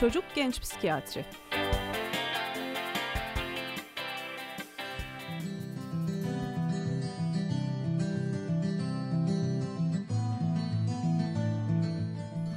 Çocuk Genç Psikiyatri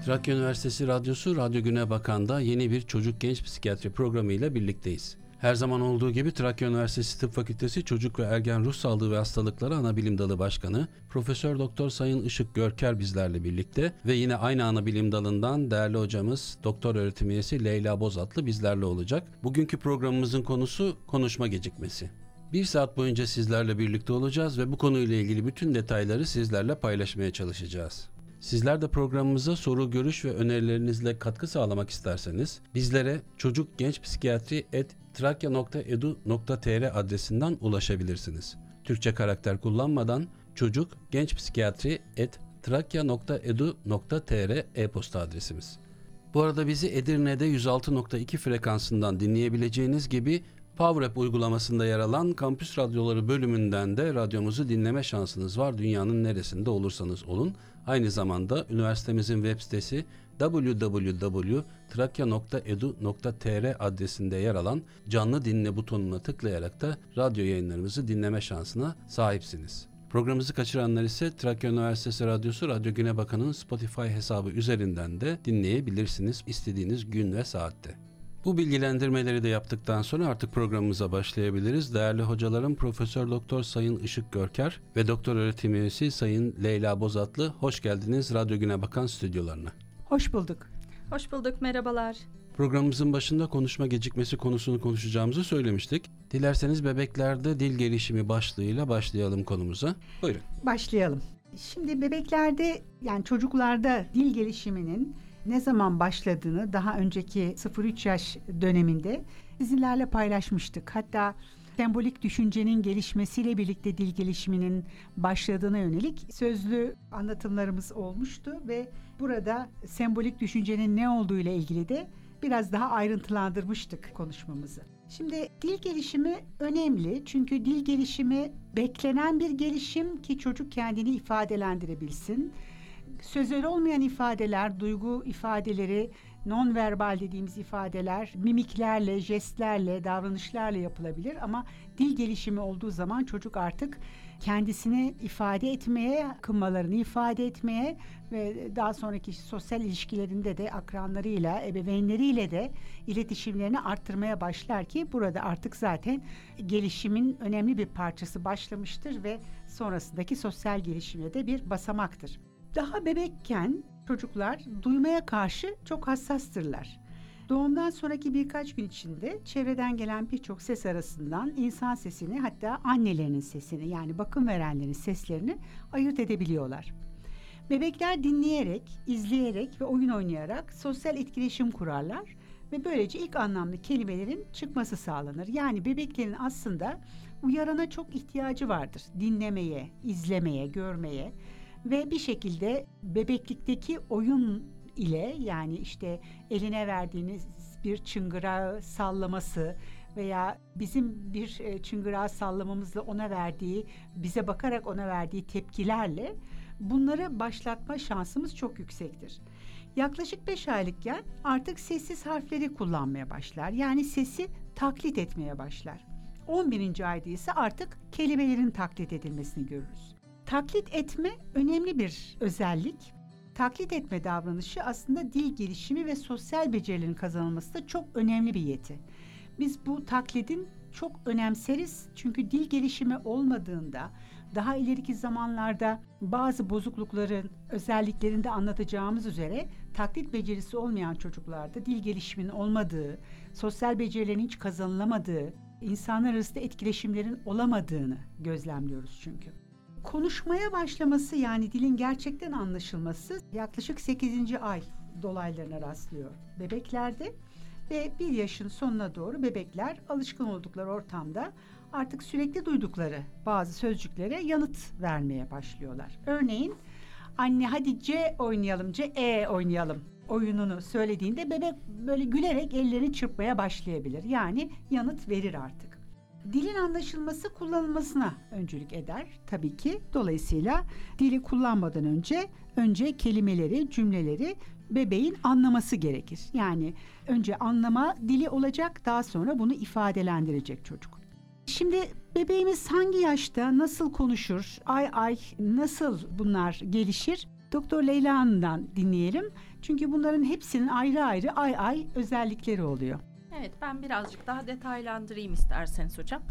Trakya Üniversitesi Radyosu Radyo Güne Bakan'da yeni bir çocuk genç psikiyatri programı ile birlikteyiz. Her zaman olduğu gibi Trakya Üniversitesi Tıp Fakültesi Çocuk ve Ergen Ruh Sağlığı ve Hastalıkları Anabilim Dalı Başkanı Profesör Doktor Sayın Işık Görker bizlerle birlikte ve yine aynı anabilim dalından değerli hocamız Doktor Öğretim Üyesi Leyla Bozatlı bizlerle olacak. Bugünkü programımızın konusu konuşma gecikmesi. Bir saat boyunca sizlerle birlikte olacağız ve bu konuyla ilgili bütün detayları sizlerle paylaşmaya çalışacağız. Sizler de programımıza soru, görüş ve önerilerinizle katkı sağlamak isterseniz bizlere çocuk genç psikiyatri trakya.edu.tr adresinden ulaşabilirsiniz. Türkçe karakter kullanmadan çocuk genç psikiyatri trakya.edu.tr e-posta adresimiz. Bu arada bizi Edirne'de 106.2 frekansından dinleyebileceğiniz gibi PowerApp uygulamasında yer alan Kampüs Radyoları bölümünden de radyomuzu dinleme şansınız var. Dünyanın neresinde olursanız olun. Aynı zamanda üniversitemizin web sitesi www.trakya.edu.tr adresinde yer alan canlı dinle butonuna tıklayarak da radyo yayınlarımızı dinleme şansına sahipsiniz. Programımızı kaçıranlar ise Trakya Üniversitesi Radyosu Radyo Güne Bakan'ın Spotify hesabı üzerinden de dinleyebilirsiniz istediğiniz gün ve saatte. Bu bilgilendirmeleri de yaptıktan sonra artık programımıza başlayabiliriz. Değerli hocalarım Profesör Doktor Sayın Işık Görker ve Doktor Öğretim Üyesi Sayın Leyla Bozatlı hoş geldiniz Radyo Güne Bakan stüdyolarına. Hoş bulduk. Hoş bulduk, merhabalar. Programımızın başında konuşma gecikmesi konusunu konuşacağımızı söylemiştik. Dilerseniz bebeklerde dil gelişimi başlığıyla başlayalım konumuza. Buyurun. Başlayalım. Şimdi bebeklerde yani çocuklarda dil gelişiminin ne zaman başladığını daha önceki 0-3 yaş döneminde sizinlerle paylaşmıştık. Hatta sembolik düşüncenin gelişmesiyle birlikte dil gelişiminin başladığına yönelik sözlü anlatımlarımız olmuştu ve burada sembolik düşüncenin ne olduğu ile ilgili de biraz daha ayrıntılandırmıştık konuşmamızı. Şimdi dil gelişimi önemli çünkü dil gelişimi beklenen bir gelişim ki çocuk kendini ifadelendirebilsin sözel olmayan ifadeler, duygu ifadeleri, non verbal dediğimiz ifadeler mimiklerle, jestlerle, davranışlarla yapılabilir ama dil gelişimi olduğu zaman çocuk artık kendisini ifade etmeye, kınmalarını ifade etmeye ve daha sonraki sosyal ilişkilerinde de akranlarıyla, ebeveynleriyle de iletişimlerini arttırmaya başlar ki burada artık zaten gelişimin önemli bir parçası başlamıştır ve sonrasındaki sosyal gelişime de bir basamaktır. Daha bebekken çocuklar duymaya karşı çok hassastırlar. Doğumdan sonraki birkaç gün içinde çevreden gelen birçok ses arasından insan sesini hatta annelerinin sesini yani bakım verenlerin seslerini ayırt edebiliyorlar. Bebekler dinleyerek, izleyerek ve oyun oynayarak sosyal etkileşim kurarlar ve böylece ilk anlamlı kelimelerin çıkması sağlanır. Yani bebeklerin aslında uyarana çok ihtiyacı vardır. Dinlemeye, izlemeye, görmeye ve bir şekilde bebeklikteki oyun ile yani işte eline verdiğiniz bir çıngırağı sallaması veya bizim bir e, çıngırağı sallamamızla ona verdiği, bize bakarak ona verdiği tepkilerle bunları başlatma şansımız çok yüksektir. Yaklaşık 5 aylıkken artık sessiz harfleri kullanmaya başlar. Yani sesi taklit etmeye başlar. 11. ayda ise artık kelimelerin taklit edilmesini görürüz. Taklit etme önemli bir özellik. Taklit etme davranışı aslında dil gelişimi ve sosyal becerilerin kazanılması da çok önemli bir yeti. Biz bu taklidin çok önemseriz çünkü dil gelişimi olmadığında daha ileriki zamanlarda bazı bozuklukların özelliklerinde anlatacağımız üzere taklit becerisi olmayan çocuklarda dil gelişiminin olmadığı, sosyal becerilerin hiç kazanılamadığı, insanlar arasında etkileşimlerin olamadığını gözlemliyoruz çünkü. Konuşmaya başlaması yani dilin gerçekten anlaşılması yaklaşık 8. ay dolaylarına rastlıyor bebeklerde ve bir yaşın sonuna doğru bebekler alışkın oldukları ortamda artık sürekli duydukları bazı sözcüklere yanıt vermeye başlıyorlar. Örneğin anne hadi C oynayalım, C E oynayalım oyununu söylediğinde bebek böyle gülerek ellerini çırpmaya başlayabilir. Yani yanıt verir artık. Dilin anlaşılması kullanılmasına öncülük eder tabii ki. Dolayısıyla dili kullanmadan önce önce kelimeleri, cümleleri bebeğin anlaması gerekir. Yani önce anlama dili olacak, daha sonra bunu ifadelendirecek çocuk. Şimdi bebeğimiz hangi yaşta nasıl konuşur, ay ay nasıl bunlar gelişir? Doktor Leyla Hanım'dan dinleyelim. Çünkü bunların hepsinin ayrı ayrı ay ay özellikleri oluyor. Evet ben birazcık daha detaylandırayım isterseniz hocam.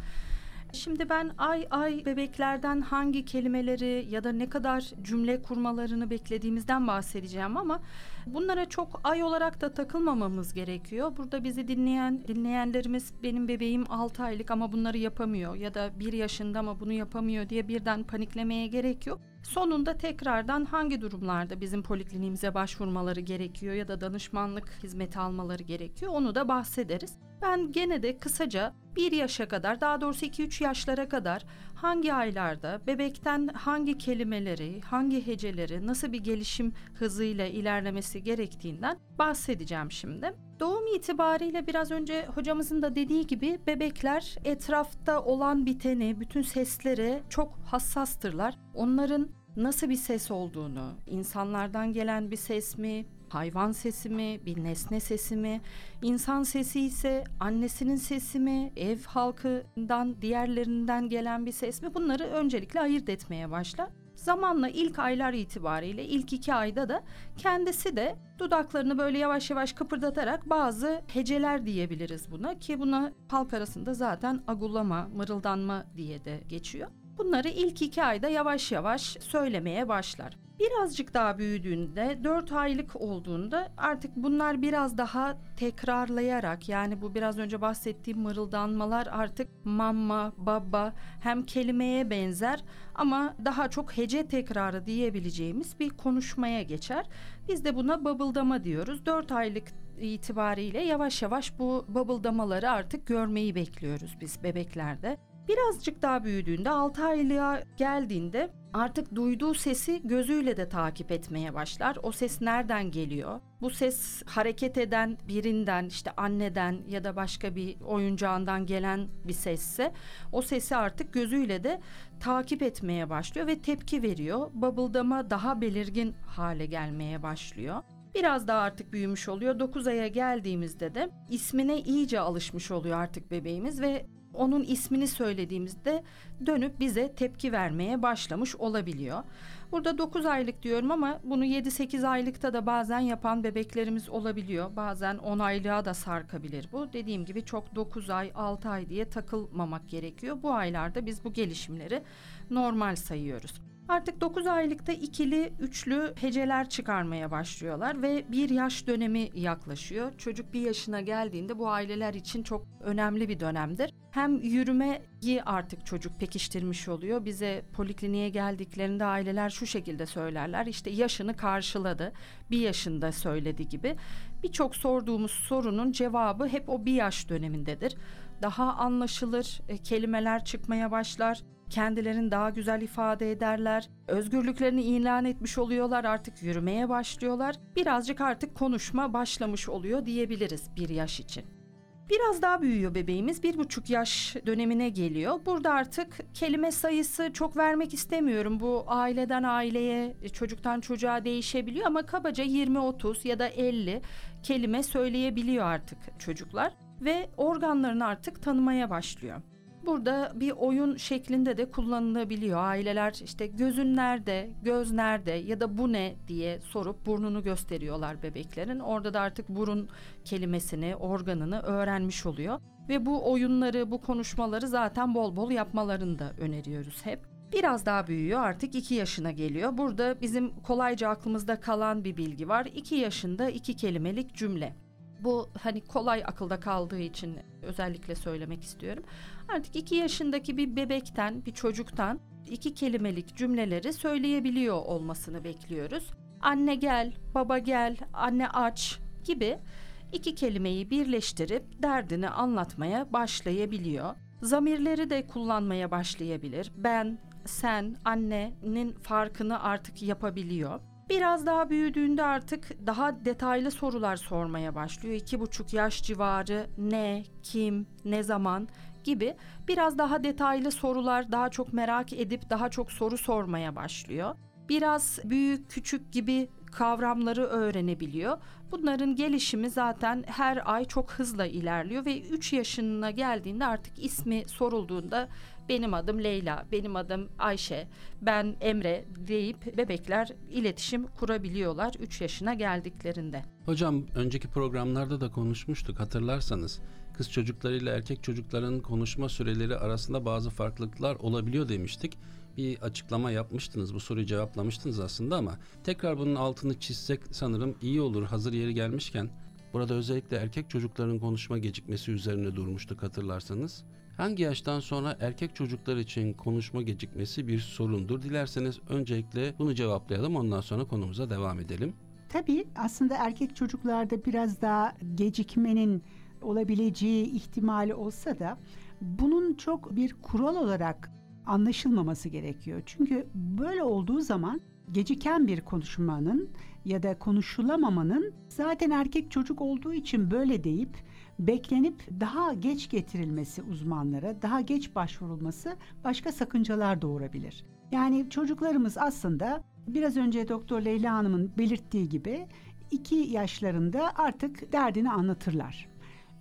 Şimdi ben ay ay bebeklerden hangi kelimeleri ya da ne kadar cümle kurmalarını beklediğimizden bahsedeceğim ama bunlara çok ay olarak da takılmamamız gerekiyor. Burada bizi dinleyen dinleyenlerimiz benim bebeğim 6 aylık ama bunları yapamıyor ya da 1 yaşında ama bunu yapamıyor diye birden paniklemeye gerek yok. Sonunda tekrardan hangi durumlarda bizim polikliniğimize başvurmaları gerekiyor ya da danışmanlık hizmeti almaları gerekiyor onu da bahsederiz. Ben gene de kısaca 1 yaşa kadar daha doğrusu 2-3 yaşlara kadar hangi aylarda bebekten hangi kelimeleri, hangi heceleri, nasıl bir gelişim hızıyla ilerlemesi gerektiğinden bahsedeceğim şimdi. Doğum itibariyle biraz önce hocamızın da dediği gibi bebekler etrafta olan biteni, bütün sesleri çok hassastırlar. Onların nasıl bir ses olduğunu, insanlardan gelen bir ses mi, hayvan sesi mi, bir nesne sesi mi, insan sesi ise annesinin sesi mi, ev halkından diğerlerinden gelen bir ses mi bunları öncelikle ayırt etmeye başlar. Zamanla ilk aylar itibariyle ilk iki ayda da kendisi de dudaklarını böyle yavaş yavaş kıpırdatarak bazı heceler diyebiliriz buna ki buna halk arasında zaten agulama, mırıldanma diye de geçiyor. Bunları ilk iki ayda yavaş yavaş söylemeye başlar. Birazcık daha büyüdüğünde 4 aylık olduğunda artık bunlar biraz daha tekrarlayarak yani bu biraz önce bahsettiğim mırıldanmalar artık mamma, baba hem kelimeye benzer ama daha çok hece tekrarı diyebileceğimiz bir konuşmaya geçer. Biz de buna babıldama diyoruz. 4 aylık itibariyle yavaş yavaş bu babıldamaları artık görmeyi bekliyoruz biz bebeklerde. Birazcık daha büyüdüğünde 6 aylığa geldiğinde artık duyduğu sesi gözüyle de takip etmeye başlar. O ses nereden geliyor? Bu ses hareket eden birinden işte anneden ya da başka bir oyuncağından gelen bir sesse o sesi artık gözüyle de takip etmeye başlıyor ve tepki veriyor. Babıldama daha belirgin hale gelmeye başlıyor. Biraz daha artık büyümüş oluyor. 9 aya geldiğimizde de ismine iyice alışmış oluyor artık bebeğimiz ve onun ismini söylediğimizde dönüp bize tepki vermeye başlamış olabiliyor. Burada 9 aylık diyorum ama bunu 7-8 aylıkta da bazen yapan bebeklerimiz olabiliyor. Bazen 10 aylığa da sarkabilir bu. Dediğim gibi çok 9 ay, 6 ay diye takılmamak gerekiyor. Bu aylarda biz bu gelişimleri normal sayıyoruz. Artık 9 aylıkta ikili, üçlü heceler çıkarmaya başlıyorlar ve bir yaş dönemi yaklaşıyor. Çocuk bir yaşına geldiğinde bu aileler için çok önemli bir dönemdir. Hem yürümeyi artık çocuk pekiştirmiş oluyor. Bize polikliniğe geldiklerinde aileler şu şekilde söylerler. İşte yaşını karşıladı. Bir yaşında söyledi gibi. Birçok sorduğumuz sorunun cevabı hep o bir yaş dönemindedir. Daha anlaşılır e, kelimeler çıkmaya başlar kendilerini daha güzel ifade ederler. Özgürlüklerini ilan etmiş oluyorlar artık yürümeye başlıyorlar. Birazcık artık konuşma başlamış oluyor diyebiliriz bir yaş için. Biraz daha büyüyor bebeğimiz. Bir buçuk yaş dönemine geliyor. Burada artık kelime sayısı çok vermek istemiyorum. Bu aileden aileye, çocuktan çocuğa değişebiliyor ama kabaca 20-30 ya da 50 kelime söyleyebiliyor artık çocuklar ve organlarını artık tanımaya başlıyor. Burada bir oyun şeklinde de kullanılabiliyor. Aileler işte gözün nerede, göz nerede ya da bu ne diye sorup burnunu gösteriyorlar bebeklerin. Orada da artık burun kelimesini, organını öğrenmiş oluyor. Ve bu oyunları, bu konuşmaları zaten bol bol yapmalarını da öneriyoruz hep. Biraz daha büyüyor artık 2 yaşına geliyor. Burada bizim kolayca aklımızda kalan bir bilgi var. 2 yaşında iki kelimelik cümle. Bu hani kolay akılda kaldığı için özellikle söylemek istiyorum. Artık iki yaşındaki bir bebekten, bir çocuktan iki kelimelik cümleleri söyleyebiliyor olmasını bekliyoruz. Anne gel, baba gel, anne aç gibi iki kelimeyi birleştirip derdini anlatmaya başlayabiliyor. Zamirleri de kullanmaya başlayabilir. Ben, sen, annenin farkını artık yapabiliyor. Biraz daha büyüdüğünde artık daha detaylı sorular sormaya başlıyor. İki buçuk yaş civarı ne, kim, ne zaman gibi biraz daha detaylı sorular daha çok merak edip daha çok soru sormaya başlıyor. Biraz büyük küçük gibi kavramları öğrenebiliyor. Bunların gelişimi zaten her ay çok hızla ilerliyor ve 3 yaşına geldiğinde artık ismi sorulduğunda benim adım Leyla, benim adım Ayşe, ben Emre deyip bebekler iletişim kurabiliyorlar 3 yaşına geldiklerinde. Hocam önceki programlarda da konuşmuştuk hatırlarsanız. Kız çocuklarıyla erkek çocukların konuşma süreleri arasında bazı farklılıklar olabiliyor demiştik. Bir açıklama yapmıştınız, bu soruyu cevaplamıştınız aslında ama tekrar bunun altını çizsek sanırım iyi olur hazır yeri gelmişken. Burada özellikle erkek çocukların konuşma gecikmesi üzerine durmuştuk hatırlarsanız. Hangi yaştan sonra erkek çocuklar için konuşma gecikmesi bir sorundur? Dilerseniz öncelikle bunu cevaplayalım ondan sonra konumuza devam edelim. Tabii aslında erkek çocuklarda biraz daha gecikmenin olabileceği ihtimali olsa da bunun çok bir kural olarak anlaşılmaması gerekiyor. Çünkü böyle olduğu zaman geciken bir konuşmanın ya da konuşulamamanın zaten erkek çocuk olduğu için böyle deyip beklenip daha geç getirilmesi uzmanlara, daha geç başvurulması başka sakıncalar doğurabilir. Yani çocuklarımız aslında biraz önce Doktor Leyla Hanım'ın belirttiği gibi iki yaşlarında artık derdini anlatırlar.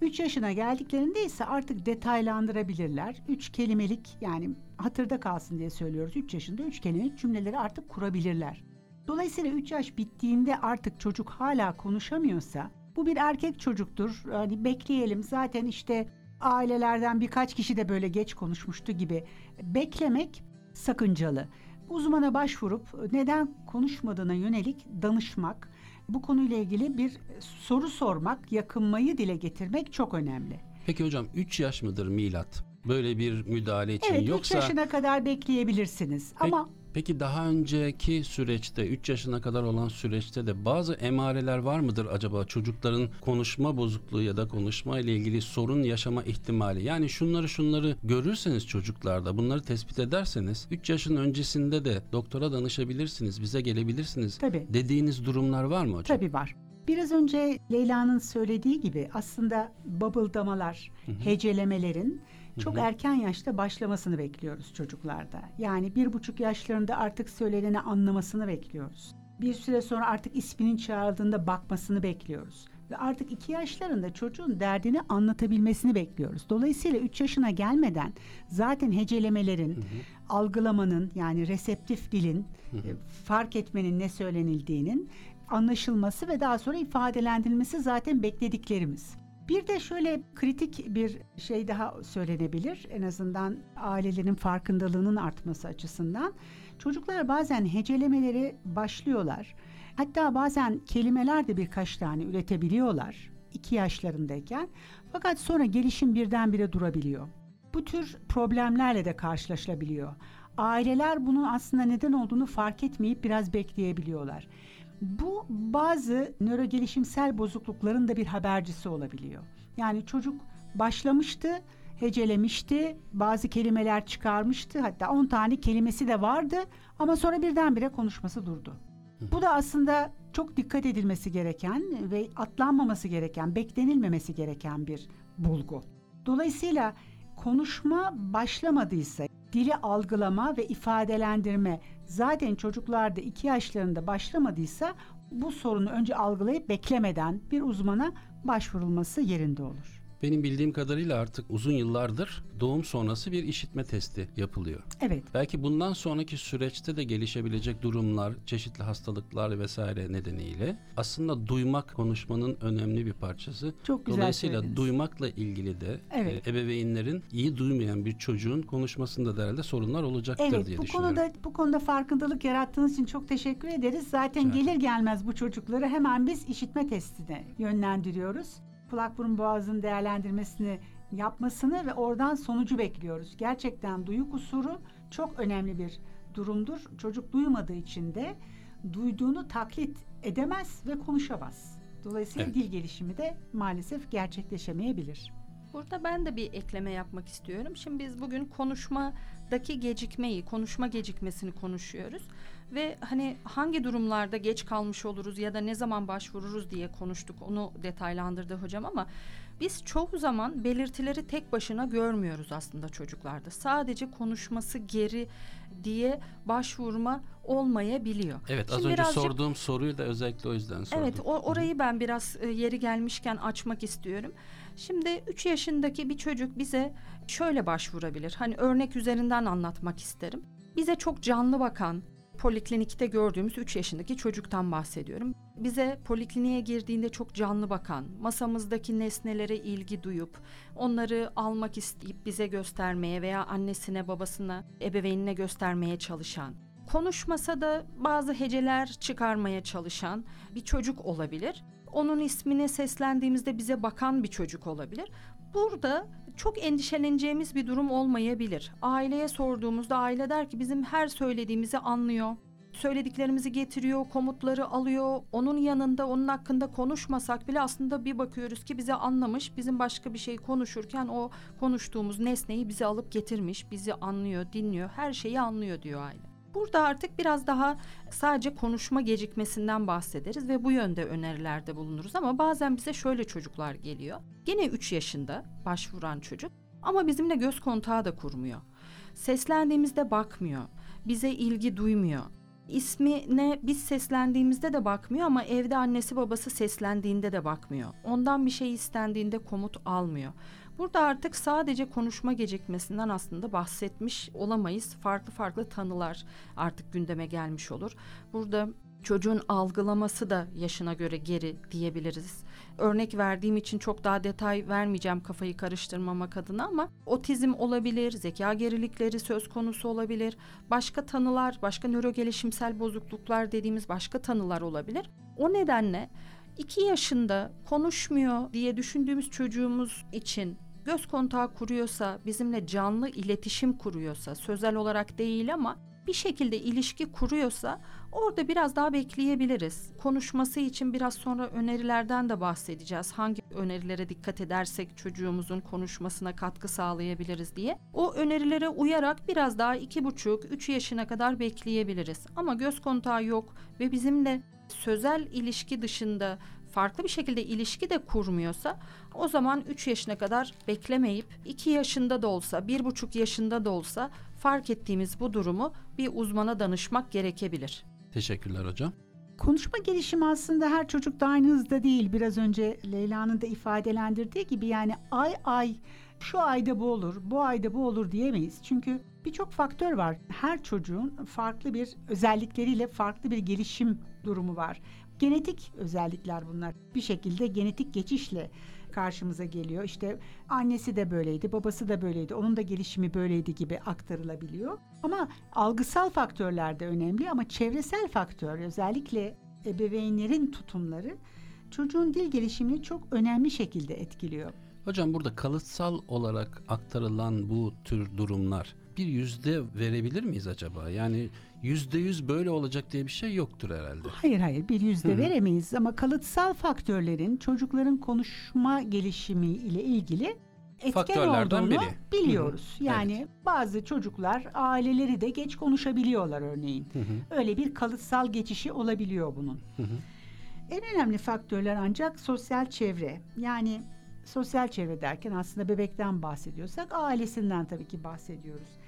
3 yaşına geldiklerinde ise artık detaylandırabilirler. 3 kelimelik yani hatırda kalsın diye söylüyoruz. 3 yaşında 3 kelimelik cümleleri artık kurabilirler. Dolayısıyla 3 yaş bittiğinde artık çocuk hala konuşamıyorsa bu bir erkek çocuktur. Hani bekleyelim zaten işte ailelerden birkaç kişi de böyle geç konuşmuştu gibi beklemek sakıncalı. Uzmana başvurup neden konuşmadığına yönelik danışmak, bu konuyla ilgili bir soru sormak, yakınmayı dile getirmek çok önemli. Peki hocam 3 yaş mıdır milat? Böyle bir müdahale için Evet, 3 yoksa yaşına kadar bekleyebilirsiniz. Peki- Ama Peki daha önceki süreçte 3 yaşına kadar olan süreçte de bazı emareler var mıdır acaba çocukların konuşma bozukluğu ya da konuşma ile ilgili sorun yaşama ihtimali? Yani şunları şunları görürseniz çocuklarda bunları tespit ederseniz 3 yaşın öncesinde de doktora danışabilirsiniz, bize gelebilirsiniz. tabii Dediğiniz durumlar var mı hocam? Tabii var. Biraz önce Leyla'nın söylediği gibi aslında babıldamalar, hecelemelerin çok erken yaşta başlamasını bekliyoruz çocuklarda. Yani bir buçuk yaşlarında artık söyleneni anlamasını bekliyoruz. Bir süre sonra artık isminin çağrıldığında bakmasını bekliyoruz. Ve artık iki yaşlarında çocuğun derdini anlatabilmesini bekliyoruz. Dolayısıyla üç yaşına gelmeden zaten hecelemelerin, algılamanın yani reseptif dilin, e, fark etmenin ne söylenildiğinin anlaşılması ve daha sonra ifadelendirilmesi zaten beklediklerimiz. Bir de şöyle kritik bir şey daha söylenebilir. En azından ailelerin farkındalığının artması açısından. Çocuklar bazen hecelemeleri başlıyorlar. Hatta bazen kelimeler de birkaç tane üretebiliyorlar. iki yaşlarındayken. Fakat sonra gelişim birdenbire durabiliyor. Bu tür problemlerle de karşılaşılabiliyor. Aileler bunun aslında neden olduğunu fark etmeyip biraz bekleyebiliyorlar. Bu bazı nörogelişimsel bozuklukların da bir habercisi olabiliyor. Yani çocuk başlamıştı, hecelemişti, bazı kelimeler çıkarmıştı. Hatta 10 tane kelimesi de vardı ama sonra birdenbire konuşması durdu. Bu da aslında çok dikkat edilmesi gereken ve atlanmaması gereken, beklenilmemesi gereken bir bulgu. Dolayısıyla konuşma başlamadıysa, dili algılama ve ifadelendirme zaten çocuklarda iki yaşlarında başlamadıysa bu sorunu önce algılayıp beklemeden bir uzmana başvurulması yerinde olur. Benim bildiğim kadarıyla artık uzun yıllardır doğum sonrası bir işitme testi yapılıyor. Evet, Belki bundan sonraki süreçte de gelişebilecek durumlar, çeşitli hastalıklar vesaire nedeniyle aslında duymak konuşmanın önemli bir parçası. çok güzel Dolayısıyla söylediniz. duymakla ilgili de Evet. e, ebeveynlerin iyi duymayan bir çocuğun konuşmasında da herhalde sorunlar olacaktır Evet, diye bu düşünüyorum. konuda bu konuda farkındalık yarattığınız için çok teşekkür ederiz. Zaten Rica gelir gelmez bu çocukları hemen biz işitme testine yönlendiriyoruz. Kulak burun boğazın değerlendirmesini yapmasını ve oradan sonucu bekliyoruz. Gerçekten duyu kusuru çok önemli bir durumdur. Çocuk duymadığı için de duyduğunu taklit edemez ve konuşamaz. Dolayısıyla Evet. dil gelişimi de maalesef gerçekleşemeyebilir. Burada ben de bir ekleme yapmak istiyorum. Şimdi biz bugün konuşma daki gecikmeyi, konuşma gecikmesini konuşuyoruz ve hani hangi durumlarda geç kalmış oluruz ya da ne zaman başvururuz diye konuştuk. Onu detaylandırdı hocam ama biz çoğu zaman belirtileri tek başına görmüyoruz aslında çocuklarda. Sadece konuşması geri diye başvurma olmayabiliyor. Evet az Şimdi önce birazcık- sorduğum soruyu da özellikle o yüzden sordum. Evet o, orayı ben biraz e, yeri gelmişken açmak istiyorum. Şimdi 3 yaşındaki bir çocuk bize şöyle başvurabilir. Hani örnek üzerinden anlatmak isterim. Bize çok canlı bakan, poliklinikte gördüğümüz 3 yaşındaki çocuktan bahsediyorum. Bize polikliniğe girdiğinde çok canlı bakan, masamızdaki nesnelere ilgi duyup, onları almak isteyip bize göstermeye veya annesine, babasına, ebeveynine göstermeye çalışan, konuşmasa da bazı heceler çıkarmaya çalışan bir çocuk olabilir. Onun ismine seslendiğimizde bize bakan bir çocuk olabilir. Burada çok endişeleneceğimiz bir durum olmayabilir. Aileye sorduğumuzda aile der ki bizim her söylediğimizi anlıyor. Söylediklerimizi getiriyor, komutları alıyor. Onun yanında onun hakkında konuşmasak bile aslında bir bakıyoruz ki bizi anlamış. Bizim başka bir şey konuşurken o konuştuğumuz nesneyi bize alıp getirmiş. Bizi anlıyor, dinliyor, her şeyi anlıyor diyor aile. Burada artık biraz daha sadece konuşma gecikmesinden bahsederiz ve bu yönde önerilerde bulunuruz ama bazen bize şöyle çocuklar geliyor. Gene 3 yaşında başvuran çocuk ama bizimle göz kontağı da kurmuyor. Seslendiğimizde bakmıyor. Bize ilgi duymuyor. İsmine biz seslendiğimizde de bakmıyor ama evde annesi babası seslendiğinde de bakmıyor. Ondan bir şey istendiğinde komut almıyor. Burada artık sadece konuşma gecikmesinden aslında bahsetmiş olamayız. Farklı farklı tanılar artık gündeme gelmiş olur. Burada çocuğun algılaması da yaşına göre geri diyebiliriz. Örnek verdiğim için çok daha detay vermeyeceğim kafayı karıştırmamak adına ama otizm olabilir, zeka gerilikleri söz konusu olabilir. Başka tanılar, başka nörogelişimsel bozukluklar dediğimiz başka tanılar olabilir. O nedenle 2 yaşında konuşmuyor diye düşündüğümüz çocuğumuz için göz kontağı kuruyorsa, bizimle canlı iletişim kuruyorsa, sözel olarak değil ama bir şekilde ilişki kuruyorsa orada biraz daha bekleyebiliriz. Konuşması için biraz sonra önerilerden de bahsedeceğiz. Hangi önerilere dikkat edersek çocuğumuzun konuşmasına katkı sağlayabiliriz diye. O önerilere uyarak biraz daha iki buçuk, üç yaşına kadar bekleyebiliriz. Ama göz kontağı yok ve bizimle sözel ilişki dışında farklı bir şekilde ilişki de kurmuyorsa o zaman 3 yaşına kadar beklemeyip 2 yaşında da olsa 1,5 yaşında da olsa fark ettiğimiz bu durumu bir uzmana danışmak gerekebilir. Teşekkürler hocam. Konuşma gelişimi aslında her çocukta aynı hızda değil. Biraz önce Leyla'nın da ifadelendirdiği gibi yani ay ay şu ayda bu olur, bu ayda bu olur diyemeyiz. Çünkü birçok faktör var. Her çocuğun farklı bir özellikleriyle farklı bir gelişim durumu var. Genetik özellikler bunlar. Bir şekilde genetik geçişle karşımıza geliyor. İşte annesi de böyleydi, babası da böyleydi, onun da gelişimi böyleydi gibi aktarılabiliyor. Ama algısal faktörler de önemli ama çevresel faktör özellikle ebeveynlerin tutumları çocuğun dil gelişimini çok önemli şekilde etkiliyor. Hocam burada kalıtsal olarak aktarılan bu tür durumlar bir yüzde verebilir miyiz acaba? Yani yüzde yüz böyle olacak diye bir şey yoktur herhalde. Hayır hayır bir yüzde veremeyiz ama kalıtsal faktörlerin çocukların konuşma gelişimi ile ilgili etken olduğunu biri. biliyoruz. Hı hı. Yani bazı çocuklar aileleri de geç konuşabiliyorlar örneğin. Hı hı, Öyle bir kalıtsal geçişi olabiliyor bunun. hı hı. En önemli faktörler ancak sosyal çevre. Yani sosyal çevre derken aslında bebekten bahsediyorsak ailesinden tabii ki bahsediyoruz.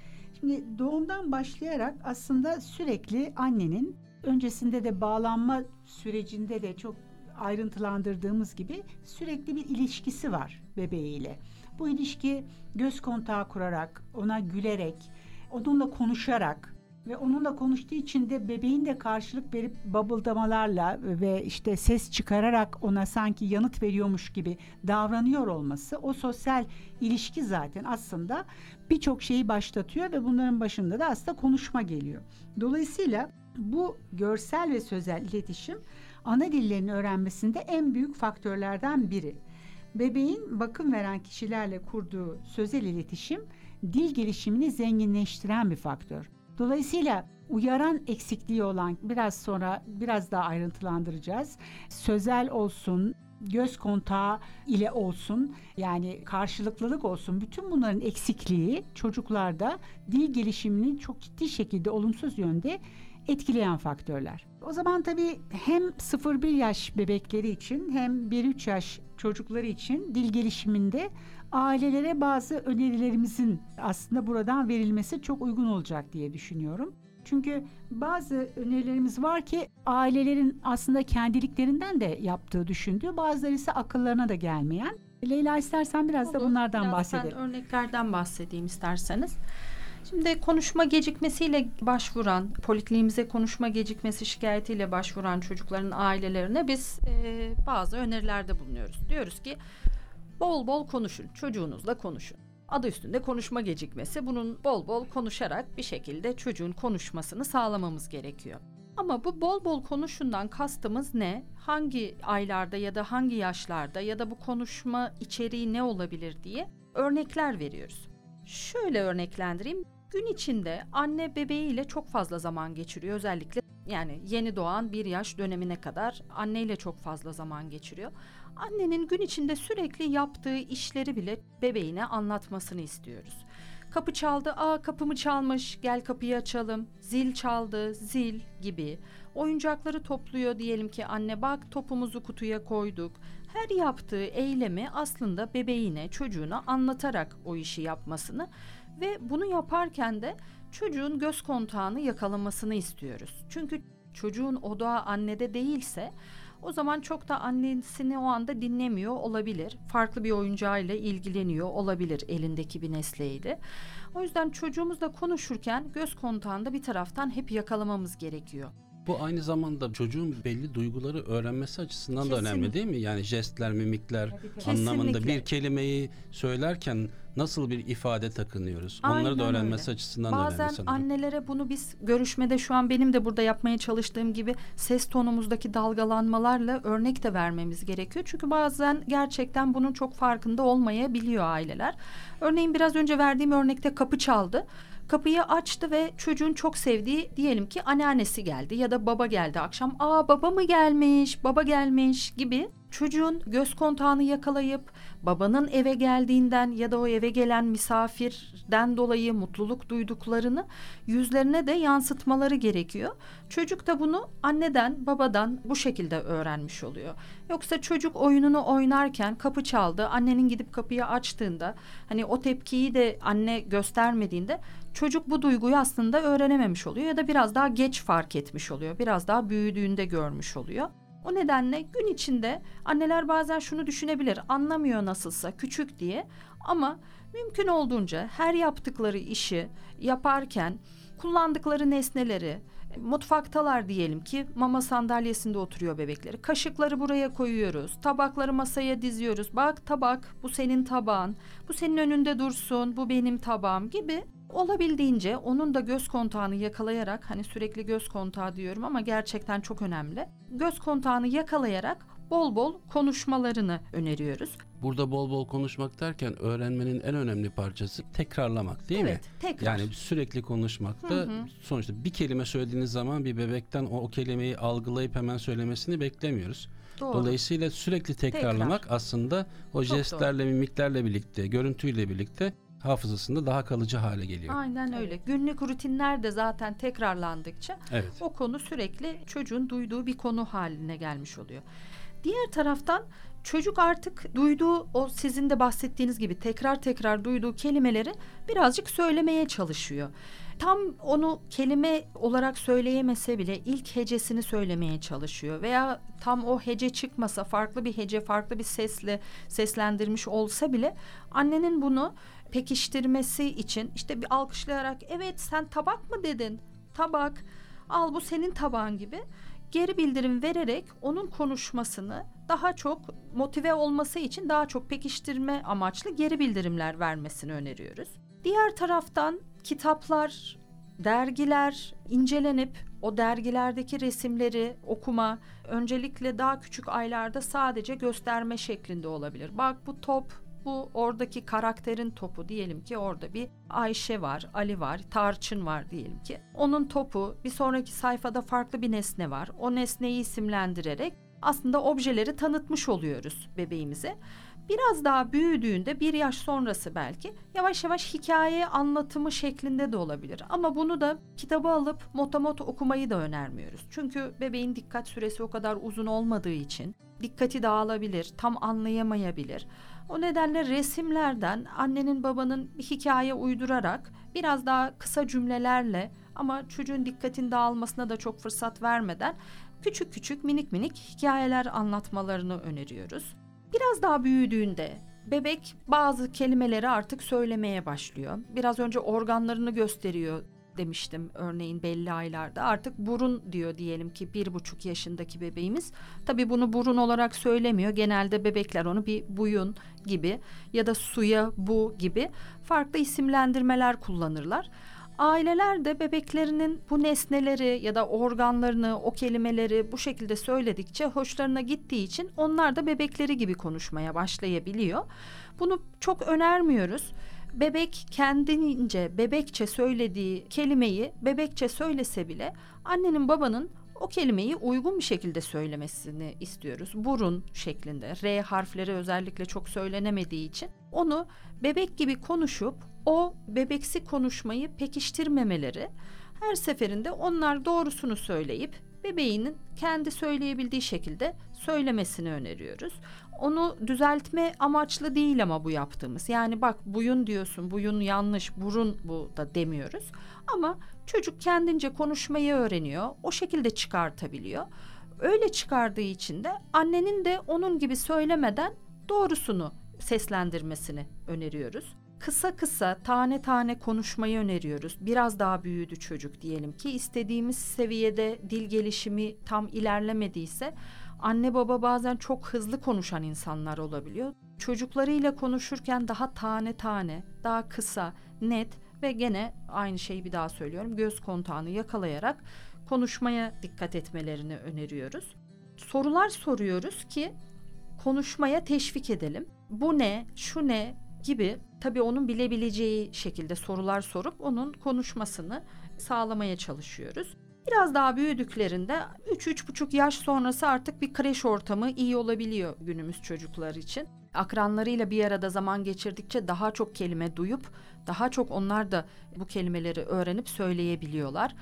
Şimdi doğumdan başlayarak aslında sürekli annenin öncesinde de bağlanma sürecinde de çok ayrıntılandırdığımız gibi sürekli bir ilişkisi var bebeğiyle. Bu ilişki göz kontağı kurarak, ona gülerek, onunla konuşarak ve onunla konuştuğu için de bebeğin de karşılık verip babıldamalarla ve işte ses çıkararak ona sanki yanıt veriyormuş gibi davranıyor olması o sosyal ilişki zaten aslında birçok şeyi başlatıyor ve bunların başında da aslında konuşma geliyor. Dolayısıyla bu görsel ve sözel iletişim ana dillerini öğrenmesinde en büyük faktörlerden biri. Bebeğin bakım veren kişilerle kurduğu sözel iletişim dil gelişimini zenginleştiren bir faktör. Dolayısıyla uyaran eksikliği olan biraz sonra biraz daha ayrıntılandıracağız. Sözel olsun, göz kontağı ile olsun yani karşılıklılık olsun bütün bunların eksikliği çocuklarda dil gelişimini çok ciddi şekilde olumsuz yönde etkileyen faktörler. O zaman tabii hem 0-1 yaş bebekleri için hem 1-3 yaş çocukları için dil gelişiminde ailelere bazı önerilerimizin aslında buradan verilmesi çok uygun olacak diye düşünüyorum. Çünkü bazı önerilerimiz var ki ailelerin aslında kendiliklerinden de yaptığı düşündüğü bazıları ise akıllarına da gelmeyen. Leyla istersen biraz da Olur. bunlardan Biraz bahsedelim. Ben örneklerden bahsedeyim isterseniz. Şimdi konuşma gecikmesiyle başvuran, polikliniğimize konuşma gecikmesi şikayetiyle başvuran çocukların ailelerine biz e, bazı önerilerde bulunuyoruz. Diyoruz ki bol bol konuşun, çocuğunuzla konuşun. Adı üstünde konuşma gecikmesi. Bunun bol bol konuşarak bir şekilde çocuğun konuşmasını sağlamamız gerekiyor. Ama bu bol bol konuşundan kastımız ne? Hangi aylarda ya da hangi yaşlarda ya da bu konuşma içeriği ne olabilir diye örnekler veriyoruz. Şöyle örneklendireyim. Gün içinde anne bebeğiyle çok fazla zaman geçiriyor. Özellikle yani yeni doğan bir yaş dönemine kadar anneyle çok fazla zaman geçiriyor. Annenin gün içinde sürekli yaptığı işleri bile bebeğine anlatmasını istiyoruz. Kapı çaldı, aa kapımı çalmış, gel kapıyı açalım. Zil çaldı, zil gibi. Oyuncakları topluyor diyelim ki anne bak topumuzu kutuya koyduk. Her yaptığı eylemi aslında bebeğine, çocuğuna anlatarak o işi yapmasını ve bunu yaparken de çocuğun göz kontağını yakalamasını istiyoruz. Çünkü çocuğun odağı annede değilse o zaman çok da annesini o anda dinlemiyor olabilir. Farklı bir oyuncağıyla ilgileniyor olabilir elindeki bir nesneyle. O yüzden çocuğumuzla konuşurken göz kontağında bir taraftan hep yakalamamız gerekiyor. Bu aynı zamanda çocuğun belli duyguları öğrenmesi açısından da önemli Kesinlikle. değil mi? Yani jestler, mimikler Tabii, anlamında Kesinlikle. bir kelimeyi söylerken nasıl bir ifade takınıyoruz? Onları Aynen da öğrenmesi öyle. açısından da Bazen önemli sanırım. annelere bunu biz görüşmede şu an benim de burada yapmaya çalıştığım gibi ses tonumuzdaki dalgalanmalarla örnek de vermemiz gerekiyor. Çünkü bazen gerçekten bunun çok farkında olmayabiliyor aileler. Örneğin biraz önce verdiğim örnekte kapı çaldı. Kapıyı açtı ve çocuğun çok sevdiği diyelim ki anneannesi geldi ya da baba geldi akşam. Aa baba mı gelmiş, baba gelmiş gibi çocuğun göz kontağını yakalayıp babanın eve geldiğinden ya da o eve gelen misafirden dolayı mutluluk duyduklarını yüzlerine de yansıtmaları gerekiyor. Çocuk da bunu anneden, babadan bu şekilde öğrenmiş oluyor. Yoksa çocuk oyununu oynarken kapı çaldı, annenin gidip kapıyı açtığında hani o tepkiyi de anne göstermediğinde çocuk bu duyguyu aslında öğrenememiş oluyor ya da biraz daha geç fark etmiş oluyor. Biraz daha büyüdüğünde görmüş oluyor. O nedenle gün içinde anneler bazen şunu düşünebilir. Anlamıyor nasılsa küçük diye. Ama mümkün olduğunca her yaptıkları işi yaparken kullandıkları nesneleri mutfaktalar diyelim ki mama sandalyesinde oturuyor bebekleri. Kaşıkları buraya koyuyoruz. Tabakları masaya diziyoruz. Bak tabak bu senin tabağın. Bu senin önünde dursun. Bu benim tabağım gibi olabildiğince onun da göz kontağını yakalayarak hani sürekli göz kontağı diyorum ama gerçekten çok önemli. Göz kontağını yakalayarak bol bol konuşmalarını öneriyoruz. Burada bol bol konuşmak derken öğrenmenin en önemli parçası tekrarlamak değil mi? evet, tekrar. Yani sürekli konuşmakta Hı hı. sonuçta bir kelime söylediğiniz zaman bir bebekten o, o kelimeyi algılayıp hemen söylemesini beklemiyoruz. Doğru. Dolayısıyla sürekli tekrarlamak aslında o Çok jestlerle, mimiklerle birlikte, görüntüyle birlikte hafızasında daha kalıcı hale geliyor. Aynen öyle. Günlük rutinler de zaten tekrarlandıkça Evet. o konu sürekli çocuğun duyduğu bir konu haline gelmiş oluyor. Diğer taraftan çocuk artık duyduğu o sizin de bahsettiğiniz gibi tekrar tekrar duyduğu kelimeleri birazcık söylemeye çalışıyor. Tam onu kelime olarak söyleyemese bile ilk hecesini söylemeye çalışıyor. Veya tam o hece çıkmasa farklı bir hece farklı bir sesle seslendirmiş olsa bile annenin bunu pekiştirmesi için işte bir alkışlayarak evet sen tabak mı dedin? Tabak. Al bu senin tabağın. gibi geri bildirim vererek onun konuşmasını daha çok motive olması için daha çok pekiştirme amaçlı geri bildirimler vermesini öneriyoruz. Diğer taraftan kitaplar, dergiler incelenip o dergilerdeki resimleri okuma öncelikle daha küçük aylarda sadece gösterme şeklinde olabilir. Bak bu top bu oradaki karakterin topu diyelim ki orada bir Ayşe var, Ali var, Tarçın var diyelim ki. Onun topu bir sonraki sayfada farklı bir nesne var. O nesneyi isimlendirerek aslında objeleri tanıtmış oluyoruz bebeğimize. Biraz daha büyüdüğünde bir yaş sonrası belki yavaş yavaş hikaye anlatımı şeklinde de olabilir. Ama bunu da kitabı alıp motamot okumayı da önermiyoruz. Çünkü bebeğin dikkat süresi o kadar uzun olmadığı için dikkati dağılabilir, tam anlayamayabilir. O nedenle resimlerden annenin babanın bir hikaye uydurarak biraz daha kısa cümlelerle ama çocuğun dikkatini dağılmasına da çok fırsat vermeden küçük küçük minik minik hikayeler anlatmalarını öneriyoruz. Biraz daha büyüdüğünde bebek bazı kelimeleri artık söylemeye başlıyor. Biraz önce organlarını gösteriyor demiştim örneğin belli aylarda artık burun diyor diyelim ki bir buçuk yaşındaki bebeğimiz. Tabii bunu burun olarak söylemiyor. Genelde bebekler onu bir buyun gibi ya da suya bu gibi farklı isimlendirmeler kullanırlar. Aileler de bebeklerinin bu nesneleri ya da organlarını, o kelimeleri bu şekilde söyledikçe hoşlarına gittiği için onlar da bebekleri gibi konuşmaya başlayabiliyor. Bunu çok önermiyoruz. Bebek kendince, bebekçe söylediği kelimeyi bebekçe söylese bile annenin babanın o kelimeyi uygun bir şekilde söylemesini istiyoruz. Burun şeklinde. R harfleri özellikle çok söylenemediği için onu bebek gibi konuşup o bebeksi konuşmayı pekiştirmemeleri her seferinde onlar doğrusunu söyleyip bebeğinin kendi söyleyebildiği şekilde söylemesini öneriyoruz. Onu düzeltme amaçlı değil ama bu yaptığımız. Yani bak buyun diyorsun, buyun yanlış, burun bu da demiyoruz. Ama çocuk kendince konuşmayı öğreniyor, o şekilde çıkartabiliyor. Öyle çıkardığı için de annenin de onun gibi söylemeden doğrusunu seslendirmesini öneriyoruz kısa kısa tane tane konuşmayı öneriyoruz. Biraz daha büyüdü çocuk diyelim ki istediğimiz seviyede dil gelişimi tam ilerlemediyse anne baba bazen çok hızlı konuşan insanlar olabiliyor. Çocuklarıyla konuşurken daha tane tane, daha kısa, net ve gene aynı şeyi bir daha söylüyorum. Göz kontağını yakalayarak konuşmaya dikkat etmelerini öneriyoruz. Sorular soruyoruz ki konuşmaya teşvik edelim. Bu ne, şu ne gibi tabii onun bilebileceği şekilde sorular sorup onun konuşmasını sağlamaya çalışıyoruz. Biraz daha büyüdüklerinde 3-3,5 yaş sonrası artık bir kreş ortamı iyi olabiliyor günümüz çocuklar için. Akranlarıyla bir arada zaman geçirdikçe daha çok kelime duyup daha çok onlar da bu kelimeleri öğrenip söyleyebiliyorlar.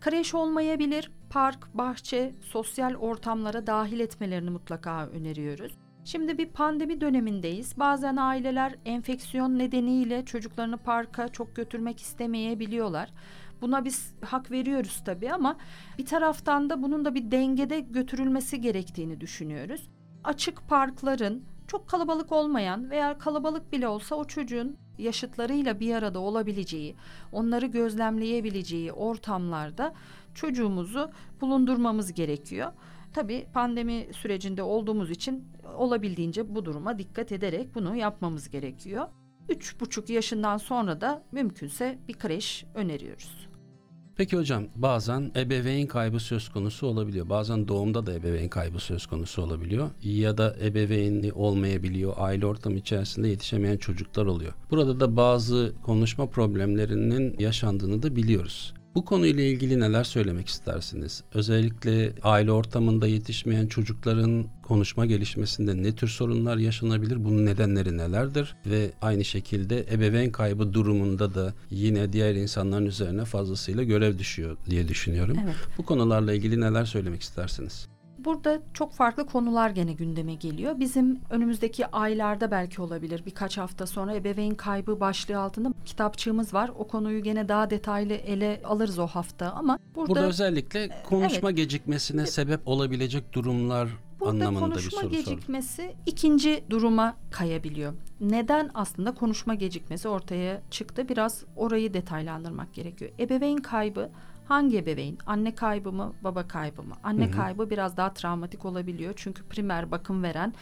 Kreş olmayabilir, park, bahçe, sosyal ortamlara dahil etmelerini mutlaka öneriyoruz. Şimdi bir pandemi dönemindeyiz. Bazen aileler enfeksiyon nedeniyle çocuklarını parka çok götürmek istemeyebiliyorlar. Buna biz hak veriyoruz tabii ama bir taraftan da bunun da bir dengede götürülmesi gerektiğini düşünüyoruz. Açık parkların çok kalabalık olmayan veya kalabalık bile olsa o çocuğun yaşıtlarıyla bir arada olabileceği, onları gözlemleyebileceği ortamlarda çocuğumuzu bulundurmamız gerekiyor. Tabii pandemi sürecinde olduğumuz için olabildiğince bu duruma dikkat ederek bunu yapmamız gerekiyor. Üç buçuk yaşından sonra da mümkünse bir kreş öneriyoruz. Peki hocam bazen ebeveyn kaybı söz konusu olabiliyor. Bazen doğumda da ebeveyn kaybı söz konusu olabiliyor. Ya da ebeveynli olmayabiliyor. Aile ortamı içerisinde yetişemeyen çocuklar oluyor. Burada da bazı konuşma problemlerinin yaşandığını da biliyoruz. Bu konuyla ilgili neler söylemek istersiniz? Özellikle aile ortamında yetişmeyen çocukların konuşma gelişmesinde ne tür sorunlar yaşanabilir? Bunun nedenleri nelerdir? Ve aynı şekilde ebeveyn kaybı durumunda da yine diğer insanların üzerine fazlasıyla görev düşüyor diye düşünüyorum. Evet. Bu konularla ilgili neler söylemek istersiniz? Burada çok farklı konular gene gündeme geliyor. Bizim önümüzdeki aylarda belki olabilir birkaç hafta sonra ebeveyn kaybı başlığı altında kitapçığımız var. O konuyu gene daha detaylı ele alırız o hafta ama burada, Burada özellikle konuşma evet. gecikmesine sebep olabilecek durumlar Burada anlamında bir konuşma soru sordum. gecikmesi ikinci duruma kayabiliyor. Neden aslında konuşma gecikmesi ortaya çıktı? Biraz orayı detaylandırmak gerekiyor. Ebeveyn kaybı hangi ebeveyn? Anne kaybı mı, baba kaybı mı? Anne Hı hı. kaybı biraz daha travmatik olabiliyor. Çünkü primer bakım veren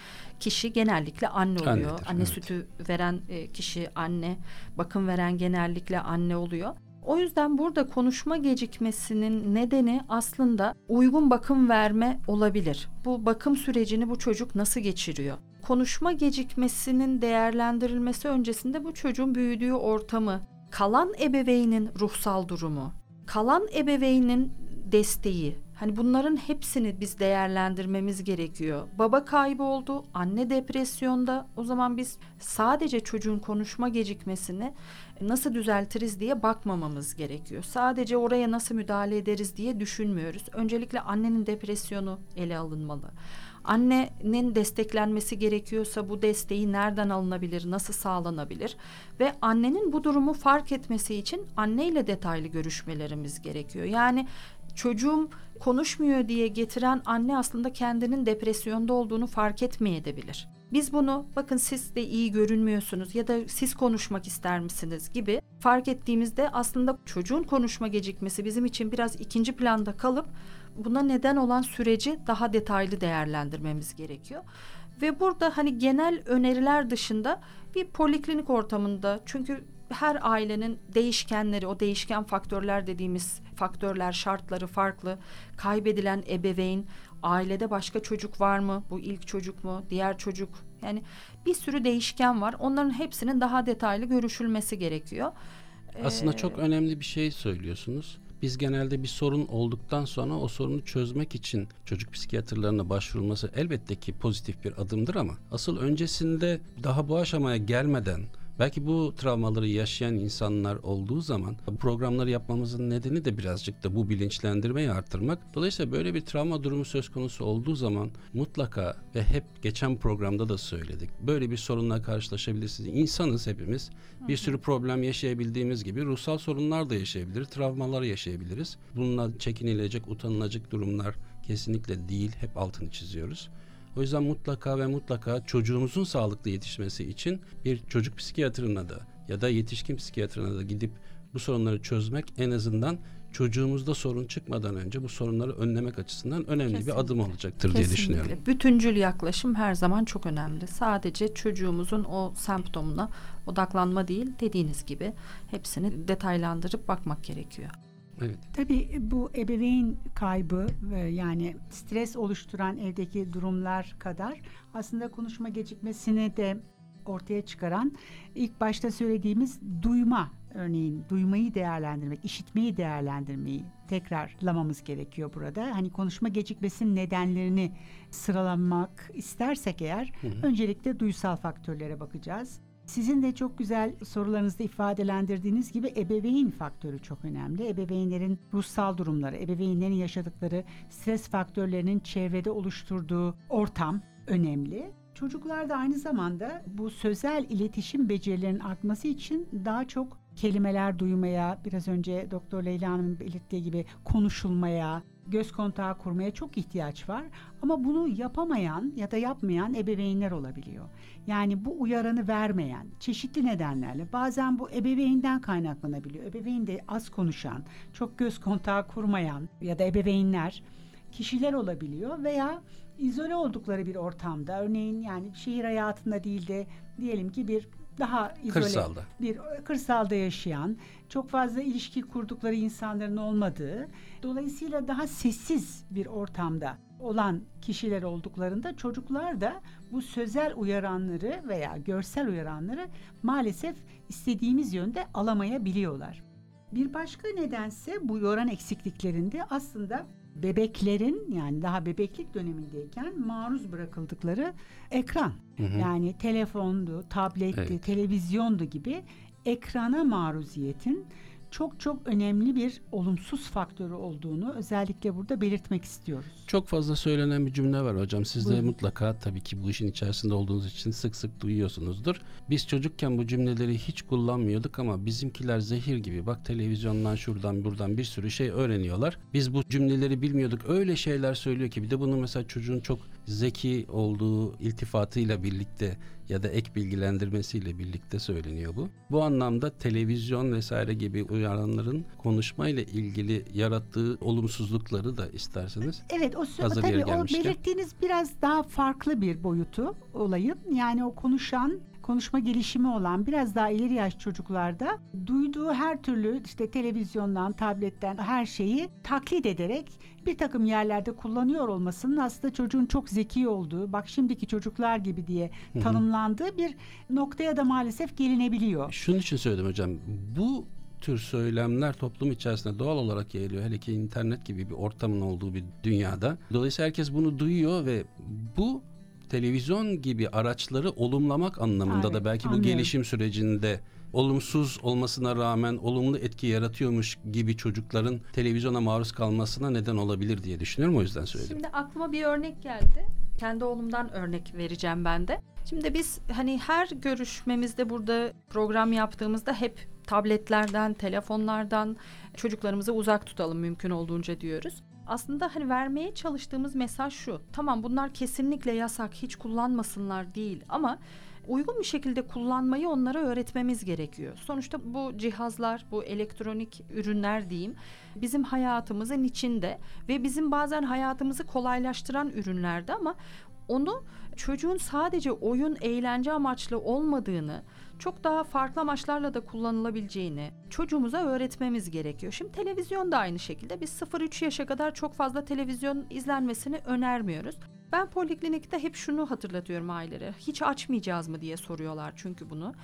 kişi genellikle anne oluyor. Annedir, anne evet. sütü veren e, kişi anne, bakım veren genellikle anne oluyor. O yüzden burada konuşma gecikmesinin nedeni aslında uygun bakım verme olabilir. Bu bakım sürecini bu çocuk nasıl geçiriyor? Konuşma gecikmesinin değerlendirilmesi öncesinde bu çocuğun büyüdüğü ortamı, kalan ebeveynin ruhsal durumu, kalan ebeveynin desteği, Hani bunların hepsini biz değerlendirmemiz gerekiyor. Baba kaybı oldu, anne depresyonda. O zaman biz sadece çocuğun konuşma gecikmesini nasıl düzeltiriz diye bakmamamız gerekiyor. Sadece oraya nasıl müdahale ederiz diye düşünmüyoruz. Öncelikle annenin depresyonu ele alınmalı. Annenin desteklenmesi gerekiyorsa bu desteği nereden alınabilir, nasıl sağlanabilir ve annenin bu durumu fark etmesi için anneyle detaylı görüşmelerimiz gerekiyor. Yani çocuğum konuşmuyor diye getiren anne aslında kendinin depresyonda olduğunu fark etmeyebilir. Biz bunu bakın siz de iyi görünmüyorsunuz ya da siz konuşmak ister misiniz gibi fark ettiğimizde aslında çocuğun konuşma gecikmesi bizim için biraz ikinci planda kalıp buna neden olan süreci daha detaylı değerlendirmemiz gerekiyor. Ve burada hani genel öneriler dışında bir poliklinik ortamında çünkü her ailenin değişkenleri, o değişken faktörler dediğimiz faktörler, şartları farklı. Kaybedilen ebeveyn, ailede başka çocuk var mı? Bu ilk çocuk mu? Diğer çocuk? Yani bir sürü değişken var. Onların hepsinin daha detaylı görüşülmesi gerekiyor. Aslında ee, çok önemli bir şey söylüyorsunuz. Biz genelde bir sorun olduktan sonra o sorunu çözmek için çocuk psikiyatrlarına başvurulması elbette ki pozitif bir adımdır ama asıl öncesinde daha bu aşamaya gelmeden Belki bu travmaları yaşayan insanlar olduğu zaman bu programları yapmamızın nedeni de birazcık da bu bilinçlendirmeyi arttırmak. Dolayısıyla böyle bir travma durumu söz konusu olduğu zaman mutlaka ve hep geçen programda da söyledik. Böyle bir sorunla karşılaşabilirsiniz. İnsanız hepimiz. Bir sürü problem yaşayabildiğimiz gibi ruhsal sorunlar da yaşayabiliriz, travmalar yaşayabiliriz. Bununla çekinilecek, utanılacak durumlar kesinlikle değil. Hep altını çiziyoruz. O yüzden mutlaka ve mutlaka çocuğumuzun sağlıklı yetişmesi için bir çocuk psikiyatrına da ya da yetişkin psikiyatrına da gidip bu sorunları çözmek en azından çocuğumuzda sorun çıkmadan önce bu sorunları önlemek açısından önemli Kesinlikle. bir adım olacaktır Kesinlikle. diye düşünüyorum. Bütüncül yaklaşım her zaman çok önemli. Sadece çocuğumuzun o semptomuna odaklanma değil dediğiniz gibi hepsini detaylandırıp bakmak gerekiyor. Evet. Tabii bu ebeveyn kaybı yani stres oluşturan evdeki durumlar kadar aslında konuşma gecikmesini de ortaya çıkaran ilk başta söylediğimiz duyma örneğin duymayı değerlendirmek, işitmeyi değerlendirmeyi tekrarlamamız gerekiyor burada. Hani konuşma gecikmesinin nedenlerini sıralamak istersek eğer hı hı. öncelikle duysal faktörlere bakacağız. Sizin de çok güzel sorularınızda ifadelendirdiğiniz gibi ebeveyn faktörü çok önemli. Ebeveynlerin ruhsal durumları, ebeveynlerin yaşadıkları stres faktörlerinin çevrede oluşturduğu ortam önemli. Çocuklar da aynı zamanda bu sözel iletişim becerilerinin artması için daha çok kelimeler duymaya, biraz önce Doktor Leyla Hanım'ın belirttiği gibi konuşulmaya, göz kontağı kurmaya çok ihtiyaç var. Ama bunu yapamayan ya da yapmayan ebeveynler olabiliyor. Yani bu uyaranı vermeyen çeşitli nedenlerle bazen bu ebeveynden kaynaklanabiliyor. Ebeveyn de az konuşan, çok göz kontağı kurmayan ya da ebeveynler kişiler olabiliyor veya izole oldukları bir ortamda örneğin yani şehir hayatında değil de diyelim ki bir daha izole kırsalda. bir kırsalda yaşayan, çok fazla ilişki kurdukları insanların olmadığı, dolayısıyla daha sessiz bir ortamda olan kişiler olduklarında çocuklar da bu sözel uyaranları veya görsel uyaranları maalesef istediğimiz yönde alamayabiliyorlar. Bir başka nedense bu yoran eksikliklerinde aslında bebeklerin yani daha bebeklik dönemindeyken maruz bırakıldıkları ekran. Hı hı. Yani telefondu, tabletti, evet. televizyondu gibi ekrana maruziyetin çok çok önemli bir olumsuz faktörü olduğunu özellikle burada belirtmek istiyoruz. Çok fazla söylenen bir cümle var hocam. Siz Buyurun. de mutlaka tabii ki bu işin içerisinde olduğunuz için sık sık duyuyorsunuzdur. Biz çocukken bu cümleleri hiç kullanmıyorduk ama bizimkiler zehir gibi. Bak televizyondan şuradan buradan bir sürü şey öğreniyorlar. Biz bu cümleleri bilmiyorduk. Öyle şeyler söylüyor ki bir de bunu mesela çocuğun çok zeki olduğu iltifatıyla birlikte ya da ek bilgilendirmesiyle birlikte söyleniyor bu. Bu anlamda televizyon vesaire gibi uyaranların konuşmayla ilgili yarattığı olumsuzlukları da isterseniz. Evet o hazır tabii o belirttiğiniz biraz daha farklı bir boyutu olayın. Yani o konuşan konuşma gelişimi olan biraz daha ileri yaş çocuklarda duyduğu her türlü işte televizyondan, tabletten her şeyi taklit ederek bir takım yerlerde kullanıyor olmasının aslında çocuğun çok zeki olduğu, bak şimdiki çocuklar gibi diye tanımlandığı bir noktaya da maalesef gelinebiliyor. Şunun için söyledim hocam. Bu tür söylemler toplum içerisinde doğal olarak yayılıyor. Hele ki internet gibi bir ortamın olduğu bir dünyada. Dolayısıyla herkes bunu duyuyor ve bu televizyon gibi araçları olumlamak anlamında Evet, da belki bu anlıyorum. gelişim sürecinde olumsuz olmasına rağmen olumlu etki yaratıyormuş gibi çocukların televizyona maruz kalmasına neden olabilir diye düşünüyorum o yüzden söyledim. Şimdi aklıma bir örnek geldi. Kendi oğlumdan örnek vereceğim ben de. Şimdi biz hani her görüşmemizde burada program yaptığımızda hep tabletlerden, telefonlardan çocuklarımızı uzak tutalım mümkün olduğunca diyoruz. Aslında hani vermeye çalıştığımız mesaj şu. Tamam bunlar kesinlikle yasak, hiç kullanmasınlar değil ama uygun bir şekilde kullanmayı onlara öğretmemiz gerekiyor. Sonuçta bu cihazlar, bu elektronik ürünler diyeyim bizim hayatımızın içinde ve bizim bazen hayatımızı kolaylaştıran ürünlerde ama onu çocuğun sadece oyun, eğlence amaçlı olmadığını, çok daha farklı amaçlarla da kullanılabileceğini çocuğumuza öğretmemiz gerekiyor. Şimdi televizyon da aynı şekilde biz 0-3 yaşa kadar çok fazla televizyon izlenmesini önermiyoruz. Ben poliklinikte hep şunu hatırlatıyorum ailelere. Hiç açmayacağız mı diye soruyorlar çünkü bunu.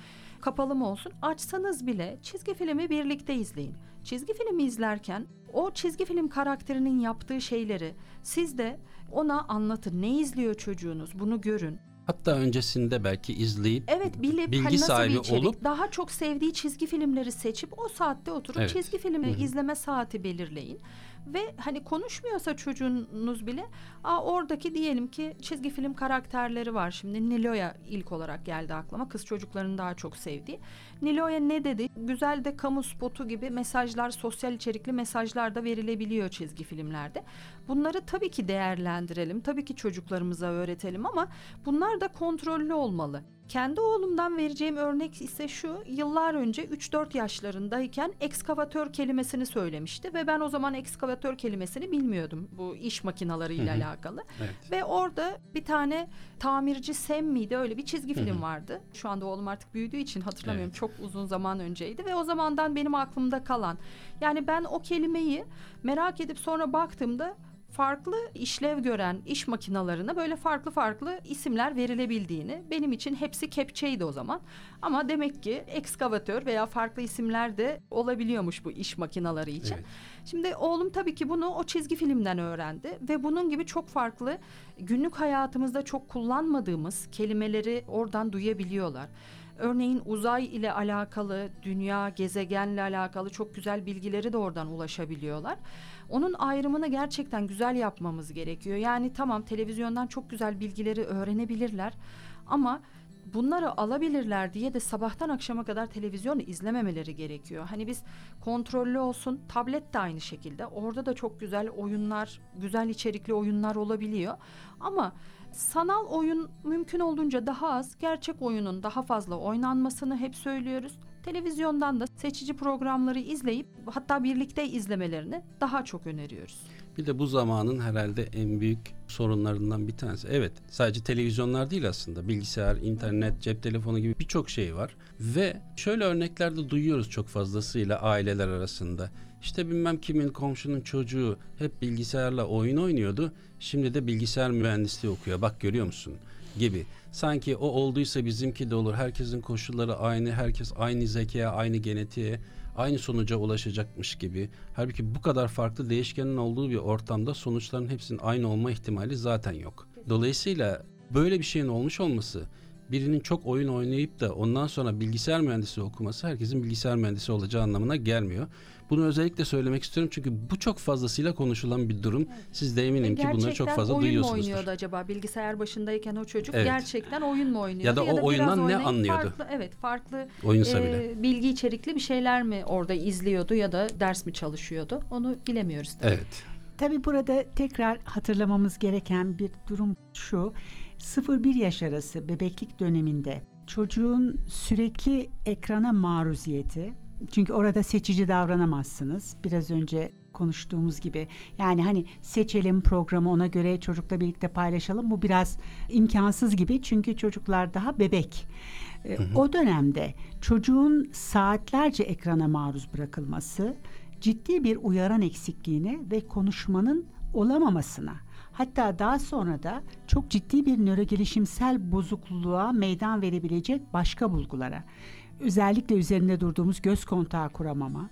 Kapalı mı olsun? Açsanız bile çizgi filmi birlikte izleyin. Çizgi filmi izlerken o çizgi film karakterinin yaptığı şeyleri siz de ona anlatın. Ne izliyor çocuğunuz? Bunu görün. Hatta öncesinde belki izleyip Evet bilip bilgi hani sahibi içerik, olup daha çok sevdiği çizgi filmleri seçip o saatte oturup Evet. çizgi filmi Hı hı. izleme saati belirleyin. Ve hani konuşmuyorsa çocuğunuz bile Aa, oradaki diyelim ki çizgi film karakterleri var. Şimdi Nilo'ya ilk olarak geldi aklıma. Kız çocukların daha çok sevdiği. Nilo'ya ne dedi? Güzel de kamu spotu gibi mesajlar, sosyal içerikli mesajlar da verilebiliyor çizgi filmlerde. Bunları tabii ki değerlendirelim. Tabii ki çocuklarımıza öğretelim ama bunlar da kontrollü olmalı. Kendi oğlumdan vereceğim örnek ise şu. Yıllar önce 3-4 yaşlarındayken ekskavatör kelimesini söylemişti ve ben o zaman ekskavatör kelimesini bilmiyordum. Bu iş makinalarıyla Hı hı. alakalı. evet. Ve orada bir tane tamirci Sam miydi öyle bir çizgi Hı hı. film vardı. Şu anda oğlum artık büyüdüğü için hatırlamıyorum. Evet. Çok uzun zaman önceydi ve o zamandan benim aklımda kalan. Yani ben o kelimeyi merak edip sonra baktığımda farklı işlev gören iş makinalarına böyle farklı farklı isimler verilebildiğini benim için hepsi kepçeydi o zaman. Ama demek ki ekskavatör veya farklı isimler de olabiliyormuş bu iş makinaları için. Evet. Şimdi oğlum tabii ki bunu o çizgi filmden öğrendi ve bunun gibi çok farklı günlük hayatımızda çok kullanmadığımız kelimeleri oradan duyabiliyorlar. Örneğin uzay ile alakalı, dünya, gezegenle alakalı çok güzel bilgileri de oradan ulaşabiliyorlar. Onun ayrımını gerçekten güzel yapmamız gerekiyor. Yani tamam televizyondan çok güzel bilgileri öğrenebilirler ama bunları alabilirler diye de sabahtan akşama kadar televizyon izlememeleri gerekiyor. Hani biz kontrollü olsun, tablet de aynı şekilde. Orada da çok güzel oyunlar, güzel içerikli oyunlar olabiliyor. Ama sanal oyun mümkün olduğunca daha az, gerçek oyunun daha fazla oynanmasını hep söylüyoruz. Televizyondan da seçici programları izleyip hatta birlikte izlemelerini daha çok öneriyoruz. Bir de bu zamanın herhalde en büyük sorunlarından bir tanesi. Evet sadece televizyonlar değil aslında. Bilgisayar, internet, cep telefonu gibi birçok şey var. Ve şöyle örnekler de duyuyoruz çok fazlasıyla aileler arasında. İşte bilmem kimin komşunun çocuğu hep bilgisayarla oyun oynuyordu. Şimdi de bilgisayar mühendisliği okuyor. Bak görüyor musun? Gibi. Sanki o olduysa bizimki de olur. Herkesin koşulları aynı. Herkes aynı zekaya, aynı genetiğe, aynı sonuca ulaşacakmış gibi. Halbuki bu kadar farklı değişkenin olduğu bir ortamda sonuçların hepsinin aynı olma ihtimali zaten yok. Dolayısıyla böyle bir şeyin olmuş olması birinin çok oyun oynayıp da ondan sonra bilgisayar mühendisi okuması herkesin bilgisayar mühendisi olacağı anlamına gelmiyor. Bunu özellikle söylemek istiyorum çünkü bu çok fazlasıyla konuşulan bir durum. Siz de eminim ki bunları çok Gerçekten fazla oyun mu duyuyorsunuzdur. oynuyordu acaba bilgisayar başındayken o çocuk Evet. gerçekten oyun mu oynuyordu Ya da o biraz oyundan ne anlıyordu? Farklı, evet farklı Oyunsa e, bile. bilgi içerikli bir şeyler mi orada izliyordu ya da ders mi çalışıyordu onu bilemiyoruz tabii. Evet. Tabii burada tekrar hatırlamamız gereken bir durum şu. 0-1 yaş arası bebeklik döneminde çocuğun sürekli ekrana maruziyeti çünkü orada seçici davranamazsınız. Biraz önce konuştuğumuz gibi yani hani seçelim programı ona göre çocukla birlikte paylaşalım bu biraz imkansız gibi çünkü çocuklar daha bebek. E, O dönemde çocuğun saatlerce ekrana maruz bırakılması ciddi bir uyaran eksikliğine ve konuşmanın olamamasına hatta daha sonra da çok ciddi bir nörogelişimsel bozukluğa meydan verebilecek başka bulgulara özellikle üzerinde durduğumuz göz kontağı kuramama,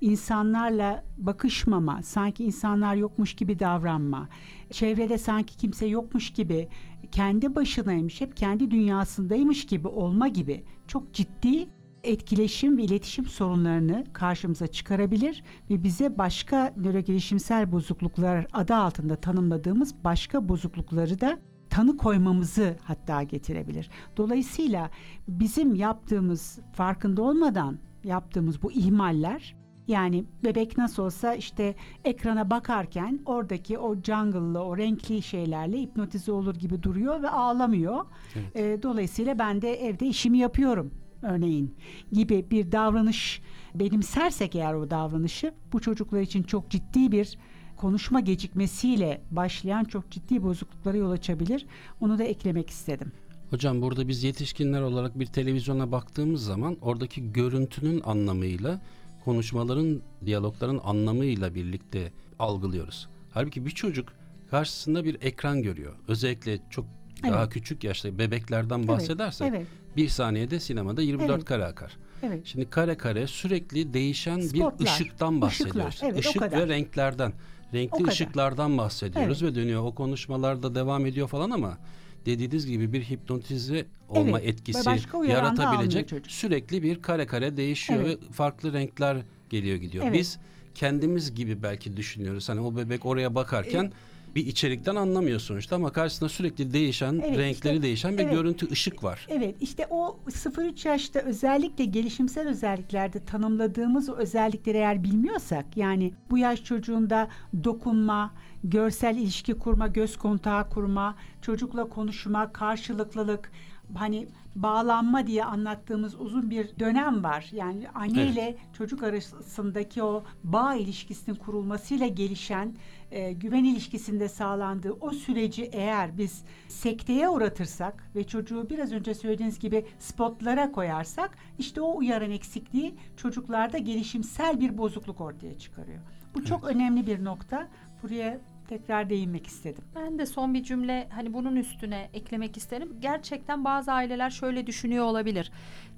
insanlarla bakışmama, sanki insanlar yokmuş gibi davranma, çevrede sanki kimse yokmuş gibi, kendi başınaymış, hep kendi dünyasındaymış gibi olma gibi çok ciddi etkileşim ve iletişim sorunlarını karşımıza çıkarabilir ve bize başka nörogelişimsel bozukluklar adı altında tanımladığımız başka bozuklukları da tanı koymamızı hatta getirebilir. Dolayısıyla bizim yaptığımız farkında olmadan yaptığımız bu ihmaller yani bebek nasıl olsa işte ekrana bakarken oradaki o jungle'lı, o renkli şeylerle hipnotize olur gibi duruyor ve ağlamıyor. Evet. E, dolayısıyla ben de evde işimi yapıyorum örneğin gibi bir davranış benimsersek eğer o davranışı bu çocuklar için çok ciddi bir konuşma gecikmesiyle başlayan çok ciddi bozukluklara yol açabilir. Onu da eklemek istedim. Hocam burada biz yetişkinler olarak bir televizyona baktığımız zaman oradaki görüntünün anlamıyla konuşmaların, diyalogların anlamıyla birlikte algılıyoruz. Halbuki bir çocuk karşısında bir ekran görüyor. Özellikle çok daha Evet. küçük yaşta bebeklerden bahsedersek Evet, bir saniyede sinemada 24 Evet. kare akar. evet. Şimdi kare kare sürekli değişen Spotlar, bir ışıktan bahsediyoruz. ışıklar, evet, Işık ve renklerden. Renkli ışıklardan bahsediyoruz ve dönüyor. O konuşmalar da devam ediyor falan ama dediğiniz gibi bir hipnotize olma Evet, etkisi yaratabilecek sürekli bir kare kare değişiyor Evet. ve farklı renkler geliyor gidiyor. Evet. Biz kendimiz gibi belki düşünüyoruz. Hani o bebek oraya bakarken bir içerikten anlamıyor sonuçta ama karşısında sürekli değişen, Evet, renkleri işte, değişen bir evet. görüntü ışık var. Evet işte o 0-3 yaşta özellikle gelişimsel özelliklerde tanımladığımız o özellikleri eğer bilmiyorsak yani bu yaş çocuğunda dokunma, görsel ilişki kurma, göz kontağı kurma, çocukla konuşma, karşılıklılık, hani bağlanma diye anlattığımız uzun bir dönem var. Yani anne Evet. ile çocuk arasındaki o bağ ilişkisinin kurulmasıyla gelişen e, güven ilişkisinde sağlandığı o süreci eğer biz sekteye uğratırsak ve çocuğu biraz önce söylediğiniz gibi spotlara koyarsak işte o uyaran eksikliği çocuklarda gelişimsel bir bozukluk ortaya çıkarıyor. Bu çok önemli bir nokta. Buraya tekrar değinmek istedim. Ben de son bir cümle hani bunun üstüne eklemek isterim. Gerçekten bazı aileler şöyle düşünüyor olabilir.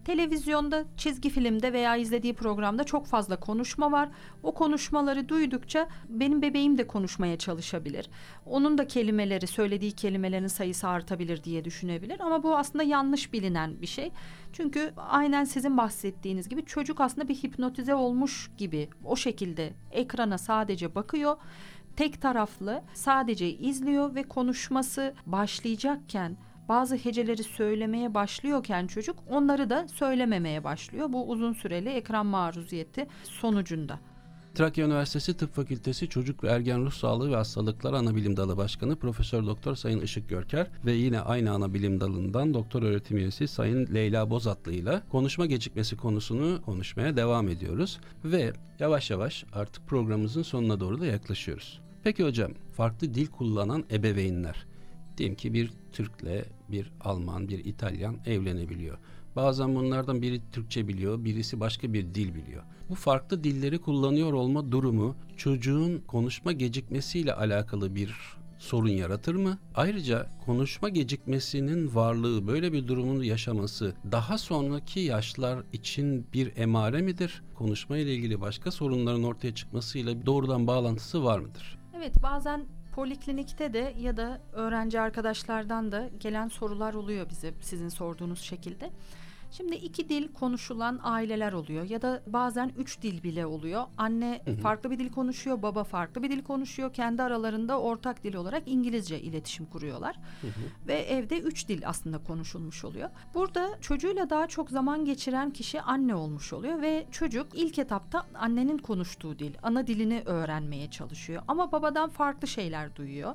Televizyonda, çizgi filmde veya izlediği programda çok fazla konuşma var. O konuşmaları duydukça benim bebeğim de konuşmaya çalışabilir. Onun da kelimeleri, söylediği kelimelerin sayısı artabilir diye düşünebilir. Ama bu aslında yanlış bilinen bir şey. Çünkü aynen sizin bahsettiğiniz gibi çocuk aslında bir hipnotize olmuş gibi o şekilde ekrana sadece bakıyor tek taraflı sadece izliyor ve konuşması başlayacakken bazı heceleri söylemeye başlıyorken çocuk onları da söylememeye başlıyor. Bu uzun süreli ekran maruziyeti sonucunda. Trakya Üniversitesi Tıp Fakültesi Çocuk ve Ergen Ruh Sağlığı ve Hastalıkları Anabilim Dalı Başkanı Profesör Doktor Sayın Işık Görker ve yine aynı anabilim dalından doktor öğretim üyesi Sayın Leyla Bozatlı ile konuşma gecikmesi konusunu konuşmaya devam ediyoruz ve yavaş yavaş artık programımızın sonuna doğru da yaklaşıyoruz. Peki hocam, farklı dil kullanan ebeveynler diyelim ki bir Türk'le bir Alman, bir İtalyan evlenebiliyor. Bazen bunlardan biri Türkçe biliyor, birisi başka bir dil biliyor. Bu farklı dilleri kullanıyor olma durumu çocuğun konuşma gecikmesiyle alakalı bir sorun yaratır mı? Ayrıca konuşma gecikmesinin varlığı, böyle bir durumun yaşaması daha sonraki yaşlar için bir emare midir? Konuşma ile ilgili başka sorunların ortaya çıkmasıyla doğrudan bağlantısı var mıdır? Evet bazen poliklinikte de ya da öğrenci arkadaşlardan da gelen sorular oluyor bize sizin sorduğunuz şekilde. Şimdi iki dil konuşulan aileler oluyor ya da bazen üç dil bile oluyor. Anne farklı bir dil konuşuyor, baba farklı bir dil konuşuyor. Kendi aralarında ortak dil olarak İngilizce iletişim kuruyorlar. Ve evde üç dil aslında konuşulmuş oluyor. Burada çocuğuyla daha çok zaman geçiren kişi anne olmuş oluyor ve çocuk ilk etapta annenin konuştuğu dil, ana dilini öğrenmeye çalışıyor. Ama babadan farklı şeyler duyuyor.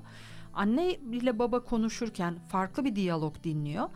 Anne ile baba konuşurken farklı bir diyalog dinliyor.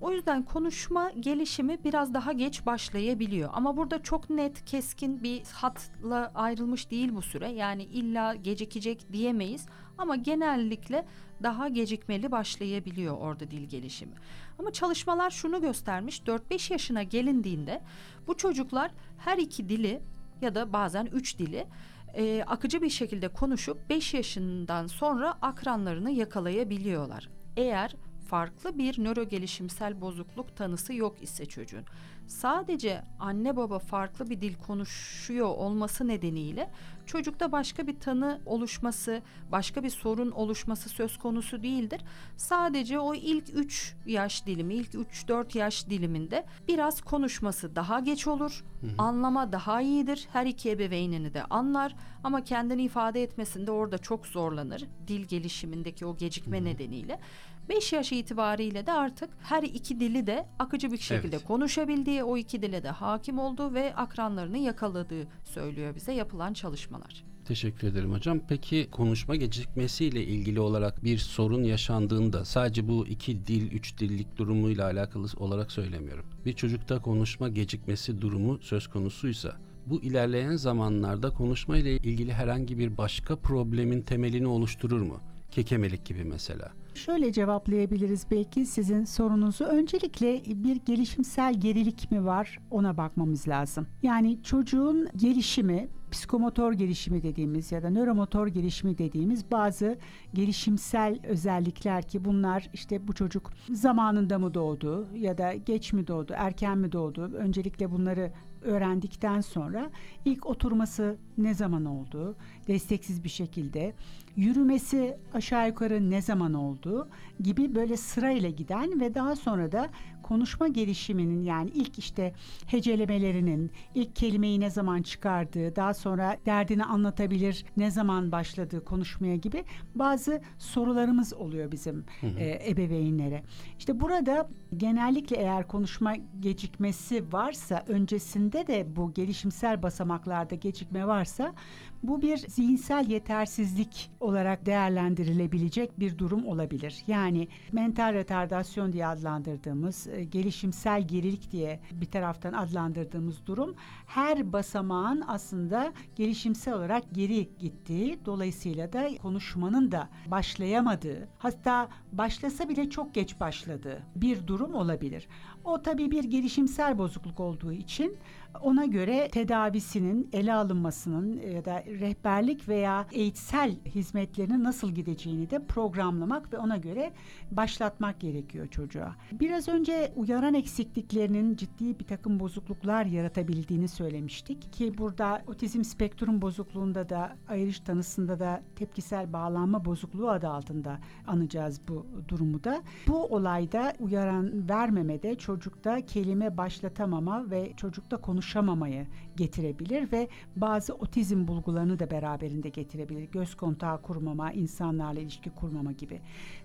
O yüzden konuşma gelişimi biraz daha geç başlayabiliyor. Ama burada çok net, keskin bir hatla ayrılmış değil bu süre. Yani illa gecikecek diyemeyiz. Ama genellikle daha gecikmeli başlayabiliyor orada dil gelişimi. Ama çalışmalar şunu göstermiş. 4-5 yaşına gelindiğinde bu çocuklar her iki dili ya da bazen üç dili e, akıcı bir şekilde konuşup 5 yaşından sonra akranlarını yakalayabiliyorlar. Eğer farklı bir nöro gelişimsel bozukluk tanısı yok ise çocuğun sadece anne baba farklı bir dil konuşuyor olması nedeniyle çocukta başka bir tanı oluşması, başka bir sorun oluşması söz konusu değildir. Sadece o ilk 3 yaş dilimi, ilk 3-4 yaş diliminde biraz konuşması daha geç olur. Hı hı. Anlama daha iyidir. Her iki ebeveynini de anlar ama kendini ifade etmesinde orada çok zorlanır. Dil gelişimindeki o gecikme hı hı. nedeniyle. 5 yaş itibariyle de artık her iki dili de akıcı bir şekilde evet. konuşabildiği, o iki dile de hakim olduğu ve akranlarını yakaladığı söylüyor bize yapılan çalışmalar. Teşekkür ederim hocam. Peki konuşma gecikmesiyle ilgili olarak bir sorun yaşandığında sadece bu iki dil, üç dillik durumuyla alakalı olarak söylemiyorum. Bir çocukta konuşma gecikmesi durumu söz konusuysa bu ilerleyen zamanlarda konuşma ile ilgili herhangi bir başka problemin temelini oluşturur mu? Kekemelik gibi mesela. Şöyle cevaplayabiliriz belki sizin sorunuzu. Öncelikle bir gelişimsel gerilik mi var ona bakmamız lazım. Yani çocuğun gelişimi psikomotor gelişimi dediğimiz ya da nöromotor gelişimi dediğimiz bazı gelişimsel özellikler ki bunlar işte bu çocuk zamanında mı doğdu ya da geç mi doğdu, erken mi doğdu? Öncelikle bunları öğrendikten sonra ilk oturması ne zaman oldu? Desteksiz bir şekilde yürümesi aşağı yukarı ne zaman oldu gibi böyle sırayla giden ve daha sonra da konuşma gelişiminin yani ilk işte hecelemelerinin, ilk kelimeyi ne zaman çıkardığı, daha sonra derdini anlatabilir, ne zaman başladığı konuşmaya gibi bazı sorularımız oluyor bizim hı hı. E, ebeveynlere. İşte burada genellikle eğer konuşma gecikmesi varsa öncesinde de bu gelişimsel basamaklarda gecikme varsa bu bir zihinsel yetersizlik olarak değerlendirilebilecek bir durum olabilir. Yani mental retardasyon diye adlandırdığımız, e, gelişimsel gerilik diye bir taraftan adlandırdığımız durum her basamağın aslında gelişimsel olarak geri gittiği, dolayısıyla da konuşmanın da başlayamadığı, hatta başlasa bile çok geç başladığı bir durum olabilir. O tabii bir gelişimsel bozukluk olduğu için ona göre tedavisinin ele alınmasının ya da rehberlik veya eğitsel hizmetlerinin nasıl gideceğini de programlamak ve ona göre başlatmak gerekiyor çocuğa. Biraz önce uyaran eksikliklerinin ciddi bir takım bozukluklar yaratabildiğini söylemiştik ki burada otizm spektrum bozukluğunda da ayrış tanısında da tepkisel bağlanma bozukluğu adı altında anacağız bu durumu da. Bu olayda uyaran vermemede çocukta kelime başlatamama ve çocukta konuşamamayı getirebilir ve bazı otizm bulgularını da beraberinde getirebilir. Göz kontağı kurmama, insanlarla ilişki kurmama gibi.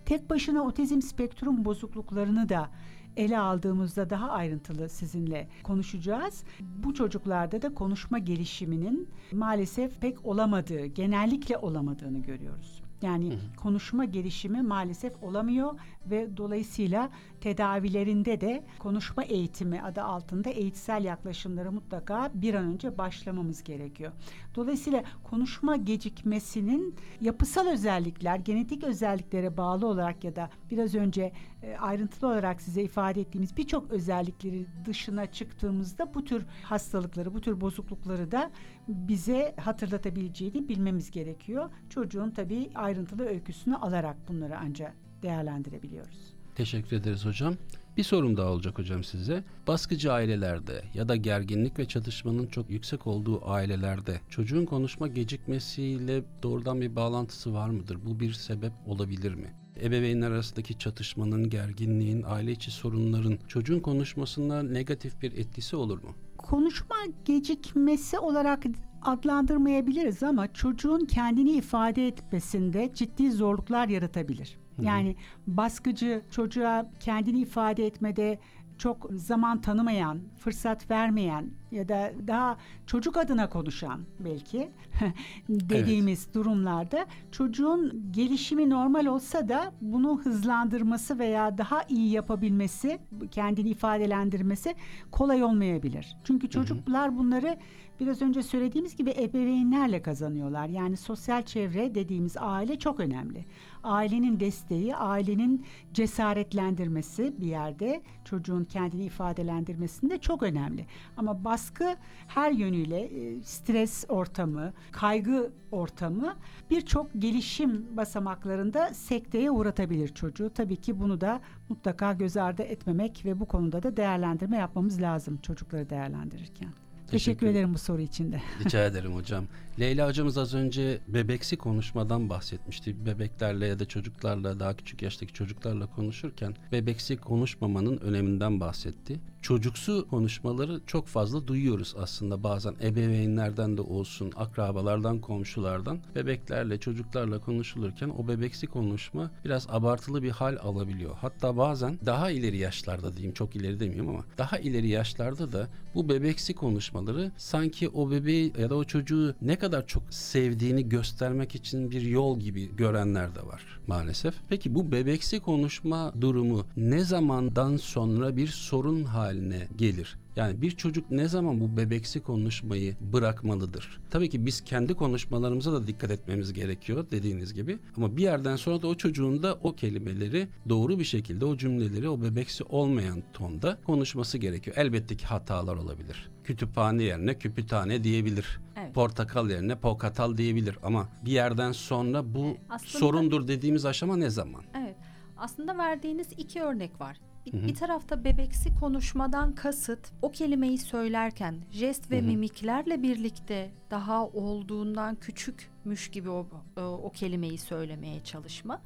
Tek başına otizm spektrum bozukluklarını da ele aldığımızda daha ayrıntılı sizinle konuşacağız. Bu çocuklarda da konuşma gelişiminin maalesef pek olamadığı, genellikle olamadığını görüyoruz. Yani hı hı. konuşma gelişimi maalesef olamıyor ve dolayısıyla tedavilerinde de konuşma eğitimi adı altında eğitsel yaklaşımları mutlaka bir an önce başlamamız gerekiyor. Dolayısıyla konuşma gecikmesinin yapısal özellikler, genetik özelliklere bağlı olarak ya da biraz önce ayrıntılı olarak size ifade ettiğimiz birçok özellikleri dışına çıktığımızda bu tür hastalıkları, bu tür bozuklukları da bize hatırlatabileceğini bilmemiz gerekiyor. Çocuğun tabii ayrıntılı öyküsünü alarak bunları ancak değerlendirebiliyoruz. Teşekkür ederiz hocam. Bir sorum daha olacak hocam size. Baskıcı ailelerde ya da gerginlik ve çatışmanın çok yüksek olduğu ailelerde çocuğun konuşma gecikmesiyle doğrudan bir bağlantısı var mıdır? Bu bir sebep olabilir mi? Ebeveynler arasındaki çatışmanın, gerginliğin, aile içi sorunların çocuğun konuşmasında negatif bir etkisi olur mu? Konuşma gecikmesi olarak adlandırmayabiliriz ama çocuğun kendini ifade etmesinde ciddi zorluklar yaratabilir. Yani baskıcı çocuğa kendini ifade etmede çok zaman tanımayan, fırsat vermeyen ya da daha çocuk adına konuşan belki dediğimiz evet. durumlarda çocuğun gelişimi normal olsa da bunu hızlandırması veya daha iyi yapabilmesi, kendini ifadelendirmesi kolay olmayabilir. Çünkü çocuklar bunları biraz önce söylediğimiz gibi ebeveynlerle kazanıyorlar. Yani sosyal çevre dediğimiz aile çok önemli. Ailenin desteği, ailenin cesaretlendirmesi bir yerde çocuğun kendini ifadelendirmesinde çok önemli. Ama baskı her yönüyle e, stres ortamı, kaygı ortamı birçok gelişim basamaklarında sekteye uğratabilir çocuğu. Tabii ki bunu da mutlaka göz ardı etmemek ve bu konuda da değerlendirme yapmamız lazım çocukları değerlendirirken. Teşekkür, Teşekkür ederim bu soru için de. Rica ederim hocam. Leyla hocamız az önce bebeksi konuşmadan bahsetmişti. Bebeklerle ya da çocuklarla daha küçük yaştaki çocuklarla konuşurken bebeksi konuşmamanın öneminden bahsetti. Çocuksu konuşmaları çok fazla duyuyoruz aslında bazen ebeveynlerden de olsun, akrabalardan, komşulardan. Bebeklerle, çocuklarla konuşulurken o bebeksi konuşma biraz abartılı bir hal alabiliyor. Hatta bazen daha ileri yaşlarda diyeyim, çok ileri demiyorum ama daha ileri yaşlarda da bu bebeksi konuşmaları sanki o bebeği ya da o çocuğu ne kadar çok sevdiğini göstermek için bir yol gibi görenler de var maalesef. Peki bu bebeksi konuşma durumu ne zamandan sonra bir sorun haline gelir? Yani bir çocuk ne zaman bu bebeksi konuşmayı bırakmalıdır? Tabii ki biz kendi konuşmalarımıza da dikkat etmemiz gerekiyor dediğiniz gibi. Ama bir yerden sonra da o çocuğun da o kelimeleri doğru bir şekilde o cümleleri o bebeksi olmayan tonda konuşması gerekiyor. Elbette ki hatalar olabilir. Kütüphane yerine küpütane diyebilir. Evet. Portakal yerine pokatal diyebilir ama bir yerden sonra bu Aslında- sorundur dediğimiz aşama ne zaman? Evet. Aslında verdiğiniz iki örnek var. Bir, bir tarafta bebeksi konuşmadan kasıt o kelimeyi söylerken jest ve Hı hı. mimiklerle birlikte daha olduğundan küçükmüş gibi o, o, o kelimeyi söylemeye çalışma.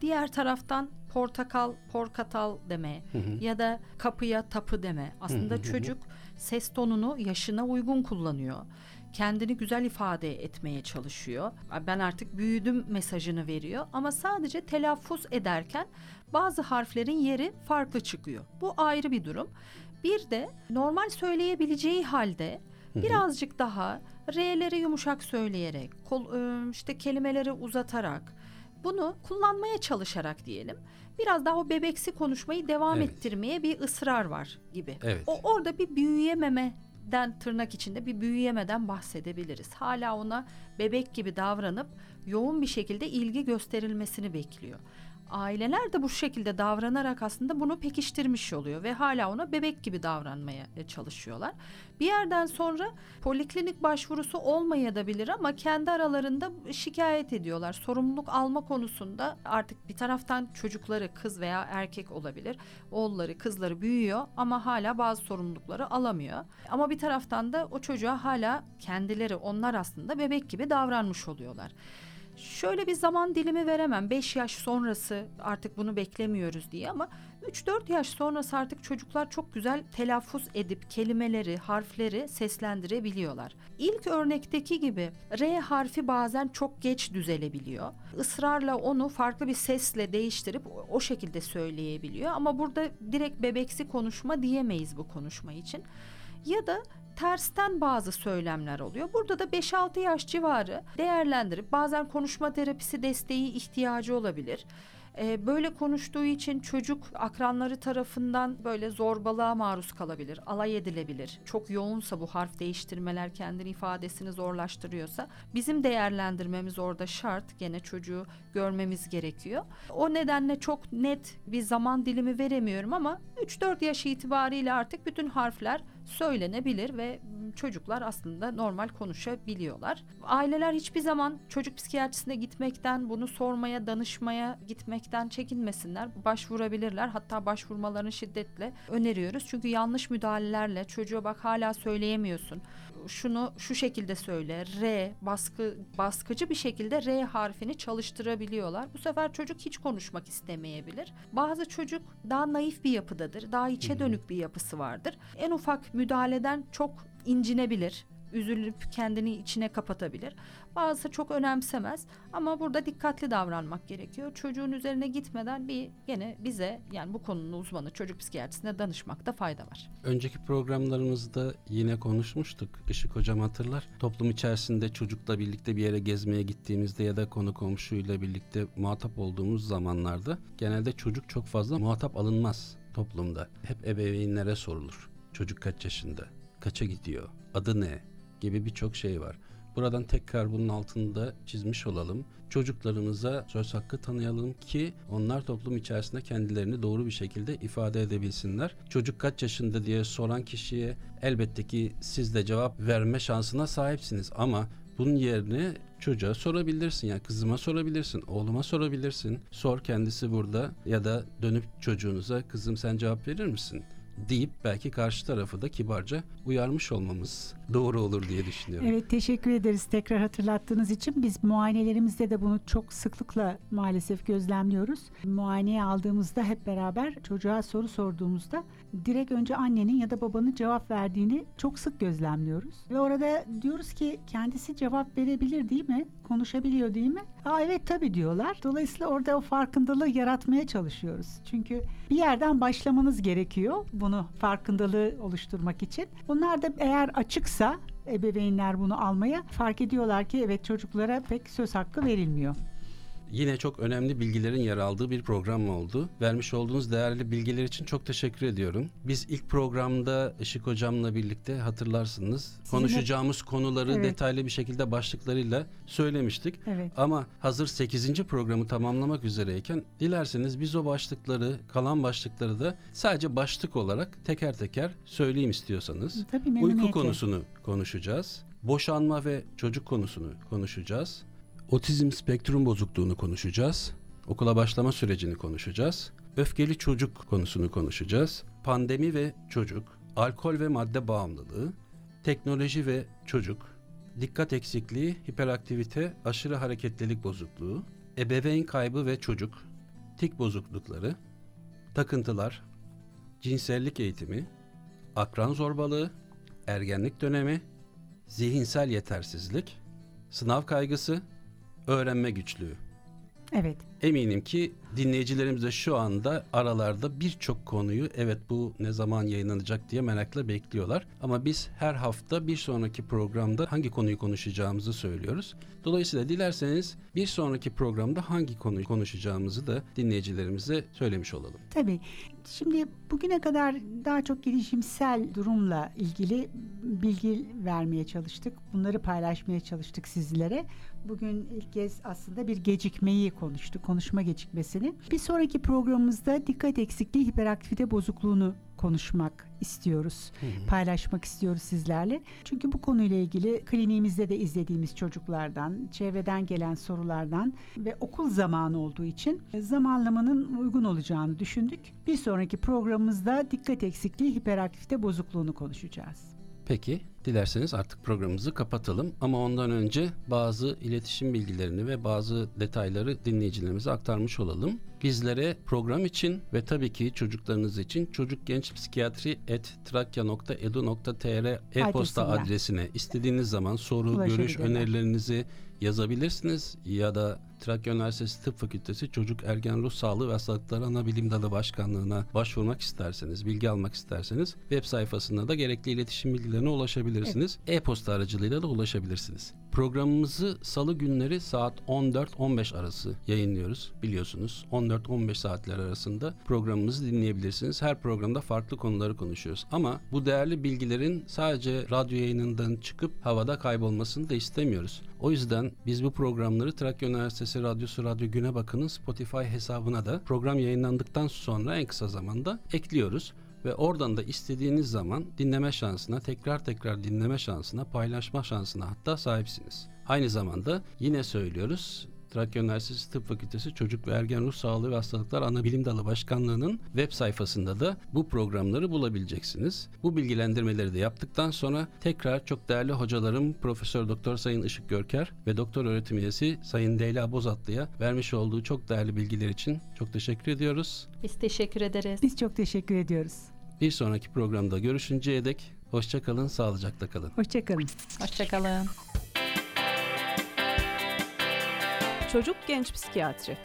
Diğer taraftan portakal, porkatal deme Hı hı. ya da kapıya tapı deme. Aslında Hı hı hı. çocuk ses tonunu yaşına uygun kullanıyor. Kendini güzel ifade etmeye çalışıyor. Ben artık büyüdüm mesajını veriyor ama sadece telaffuz ederken bazı harflerin yeri farklı çıkıyor. Bu ayrı bir durum. Bir de normal söyleyebileceği halde birazcık daha R'leri yumuşak söyleyerek, kol, e, işte kelimeleri uzatarak bunu kullanmaya çalışarak diyelim. Biraz daha o bebeksi konuşmayı devam Evet. ettirmeye bir ısrar var gibi. Evet. O orada bir büyüyememeden tırnak içinde bir büyüyemeden bahsedebiliriz. Hala ona bebek gibi davranıp yoğun bir şekilde ilgi gösterilmesini bekliyor. Aileler de bu şekilde davranarak aslında bunu pekiştirmiş oluyor ve hala ona bebek gibi davranmaya e, çalışıyorlar. Bir yerden sonra poliklinik başvurusu olmayabilir ama kendi aralarında şikayet ediyorlar. Sorumluluk alma konusunda artık bir taraftan çocukları kız veya erkek olabilir. Oğulları, kızları büyüyor ama hala bazı sorumlulukları alamıyor. Ama bir taraftan da o çocuğa hala kendileri onlar aslında bebek gibi davranmış oluyorlar. Şöyle bir zaman dilimi veremem. 5 yaş sonrası artık bunu beklemiyoruz diye ama 3-4 yaş sonrası artık çocuklar çok güzel telaffuz edip kelimeleri, harfleri seslendirebiliyorlar. İlk örnekteki gibi R harfi bazen çok geç düzelebiliyor. Israrla onu farklı bir sesle değiştirip o- şekilde söyleyebiliyor ama burada direkt bebeksi konuşma diyemeyiz bu konuşma için. Ya da tersten bazı söylemler oluyor. Burada da 5-6 yaş civarı değerlendirip bazen konuşma terapisi desteği ihtiyacı olabilir. Ee, böyle konuştuğu için çocuk akranları tarafından böyle zorbalığa maruz kalabilir, alay edilebilir. Çok yoğunsa bu harf değiştirmeler kendini ifadesini zorlaştırıyorsa bizim değerlendirmemiz orada şart. Gene çocuğu görmemiz gerekiyor. O nedenle çok net bir zaman dilimi veremiyorum ama 3-4 yaş itibariyle artık bütün harfler söylenebilir ve çocuklar aslında normal konuşabiliyorlar. Aileler hiçbir zaman çocuk psikiyatrisine gitmekten, bunu sormaya, danışmaya gitmekten çekinmesinler. Başvurabilirler. Hatta başvurmalarını şiddetle öneriyoruz. Çünkü yanlış müdahalelerle çocuğa bak hala söyleyemiyorsun. Şunu şu şekilde söyle. R baskı baskıcı bir şekilde R harfini çalıştırabiliyorlar. Bu sefer çocuk hiç konuşmak istemeyebilir. Bazı çocuk daha naif bir yapıdadır. Daha içe dönük bir yapısı vardır. En ufak müdahaleden çok incinebilir üzülüp kendini içine kapatabilir. Bazısı çok önemsemez ama burada dikkatli davranmak gerekiyor. Çocuğun üzerine gitmeden bir gene bize yani bu konunun uzmanı çocuk psikiyatrisine danışmakta fayda var. Önceki programlarımızda yine konuşmuştuk. Işık Hocam hatırlar. Toplum içerisinde çocukla birlikte bir yere gezmeye gittiğimizde ya da konu komşuyla birlikte muhatap olduğumuz zamanlarda genelde çocuk çok fazla muhatap alınmaz toplumda. Hep ebeveynlere sorulur. Çocuk kaç yaşında? Kaça gidiyor? Adı ne? Gibi birçok şey var. Buradan tekrar bunun altında çizmiş olalım. Çocuklarımıza söz hakkı tanıyalım ki onlar toplum içerisinde kendilerini doğru bir şekilde ifade edebilsinler. Çocuk kaç yaşında diye soran kişiye elbette ki siz de cevap verme şansına sahipsiniz ama bunun yerine çocuğa sorabilirsin yani kızıma sorabilirsin, oğluma sorabilirsin. Sor kendisi burada ya da dönüp çocuğunuza kızım sen cevap verir misin? deyip belki karşı tarafı da kibarca uyarmış olmamız doğru olur diye düşünüyorum. Evet teşekkür ederiz tekrar hatırlattığınız için. Biz muayenelerimizde de bunu çok sıklıkla maalesef gözlemliyoruz. Muayeneye aldığımızda hep beraber çocuğa soru sorduğumuzda direkt önce annenin ya da babanın cevap verdiğini çok sık gözlemliyoruz. Ve orada diyoruz ki kendisi cevap verebilir değil mi? Konuşabiliyor değil mi? Aa evet tabii diyorlar. Dolayısıyla orada o farkındalığı yaratmaya çalışıyoruz. Çünkü bir yerden başlamanız gerekiyor bunu farkındalığı oluşturmak için. Onlar da eğer açıksa ebeveynler bunu almaya fark ediyorlar ki evet çocuklara pek söz hakkı verilmiyor. Yine çok önemli bilgilerin yer aldığı bir program oldu. Vermiş olduğunuz değerli bilgiler için çok teşekkür ediyorum. Biz ilk programda Işık Hocam'la birlikte hatırlarsınız. Sizinle... Konuşacağımız konuları evet. detaylı bir şekilde başlıklarıyla söylemiştik. Evet. Ama hazır 8. programı tamamlamak üzereyken dilerseniz biz o başlıkları, kalan başlıkları da sadece başlık olarak teker teker söyleyeyim istiyorsanız. Tabii Uyku konusunu konuşacağız. Boşanma ve çocuk konusunu konuşacağız. Otizm spektrum bozukluğunu konuşacağız. Okula başlama sürecini konuşacağız. Öfkeli çocuk konusunu konuşacağız. Pandemi ve çocuk, alkol ve madde bağımlılığı, teknoloji ve çocuk, dikkat eksikliği, hiperaktivite, aşırı hareketlilik bozukluğu, ebeveyn kaybı ve çocuk, tik bozuklukları, takıntılar, cinsellik eğitimi, akran zorbalığı, ergenlik dönemi, zihinsel yetersizlik, sınav kaygısı, öğrenme güçlüğü. Evet. Eminim ki dinleyicilerimiz de şu anda aralarda birçok konuyu evet bu ne zaman yayınlanacak diye merakla bekliyorlar. Ama biz her hafta bir sonraki programda hangi konuyu konuşacağımızı söylüyoruz. Dolayısıyla dilerseniz bir sonraki programda hangi konuyu konuşacağımızı da dinleyicilerimize söylemiş olalım. Tabii. Şimdi bugüne kadar daha çok gelişimsel durumla ilgili bilgi vermeye çalıştık. Bunları paylaşmaya çalıştık sizlere. Bugün ilk kez aslında bir gecikmeyi konuştuk, konuşma gecikmesini. Bir sonraki programımızda dikkat eksikliği hiperaktivite bozukluğunu konuşmak istiyoruz. Hı hı. Paylaşmak istiyoruz sizlerle. Çünkü bu konuyla ilgili kliniğimizde de izlediğimiz çocuklardan, çevreden gelen sorulardan ve okul zamanı olduğu için zamanlamanın uygun olacağını düşündük. Bir sonraki programımızda dikkat eksikliği hiperaktivite bozukluğunu konuşacağız. Peki, dilerseniz artık programımızı kapatalım. Ama ondan önce bazı iletişim bilgilerini ve bazı detayları dinleyicilerimize aktarmış olalım. Bizlere program için ve tabii ki çocuklarınız için çocuk genç psikiyatri trakya.edu.tr e-posta adresine. istediğiniz zaman soru, görüş, önerilerinizi yazabilirsiniz ya da Trakya Üniversitesi Tıp Fakültesi Çocuk Ergen Ruh Sağlığı ve Hastalıkları Anabilim Dalı Başkanlığı'na başvurmak isterseniz, bilgi almak isterseniz web sayfasında da gerekli iletişim bilgilerine ulaşabilirsiniz. E-posta aracılığıyla da ulaşabilirsiniz. Programımızı salı günleri saat 14-15 arası yayınlıyoruz biliyorsunuz. 14-15 saatler arasında programımızı dinleyebilirsiniz. Her programda farklı konuları konuşuyoruz. Ama bu değerli bilgilerin sadece radyo yayınından çıkıp havada kaybolmasını da istemiyoruz. O yüzden biz bu programları Trakya Üniversitesi Radyosu Radyo Güne Bakın'ın Spotify hesabına da program yayınlandıktan sonra en kısa zamanda ekliyoruz ve oradan da istediğiniz zaman dinleme şansına, tekrar tekrar dinleme şansına, paylaşma şansına hatta sahipsiniz. Aynı zamanda yine söylüyoruz Trakya Üniversitesi Tıp Fakültesi Çocuk ve Ergen Ruh Sağlığı ve Hastalıklar Anabilim Dalı Başkanlığı'nın web sayfasında da bu programları bulabileceksiniz. Bu bilgilendirmeleri de yaptıktan sonra tekrar çok değerli hocalarım Profesör Doktor Sayın Işık Görker ve Doktor Öğretim Üyesi Sayın Leyla Bozatlı'ya vermiş olduğu çok değerli bilgiler için çok teşekkür ediyoruz. Biz teşekkür ederiz. Biz çok teşekkür ediyoruz. Bir sonraki programda görüşünceye dek hoşça kalın, sağlıcakla kalın. Hoşçakalın. Hoşçakalın. Çocuk Genç Psikiyatri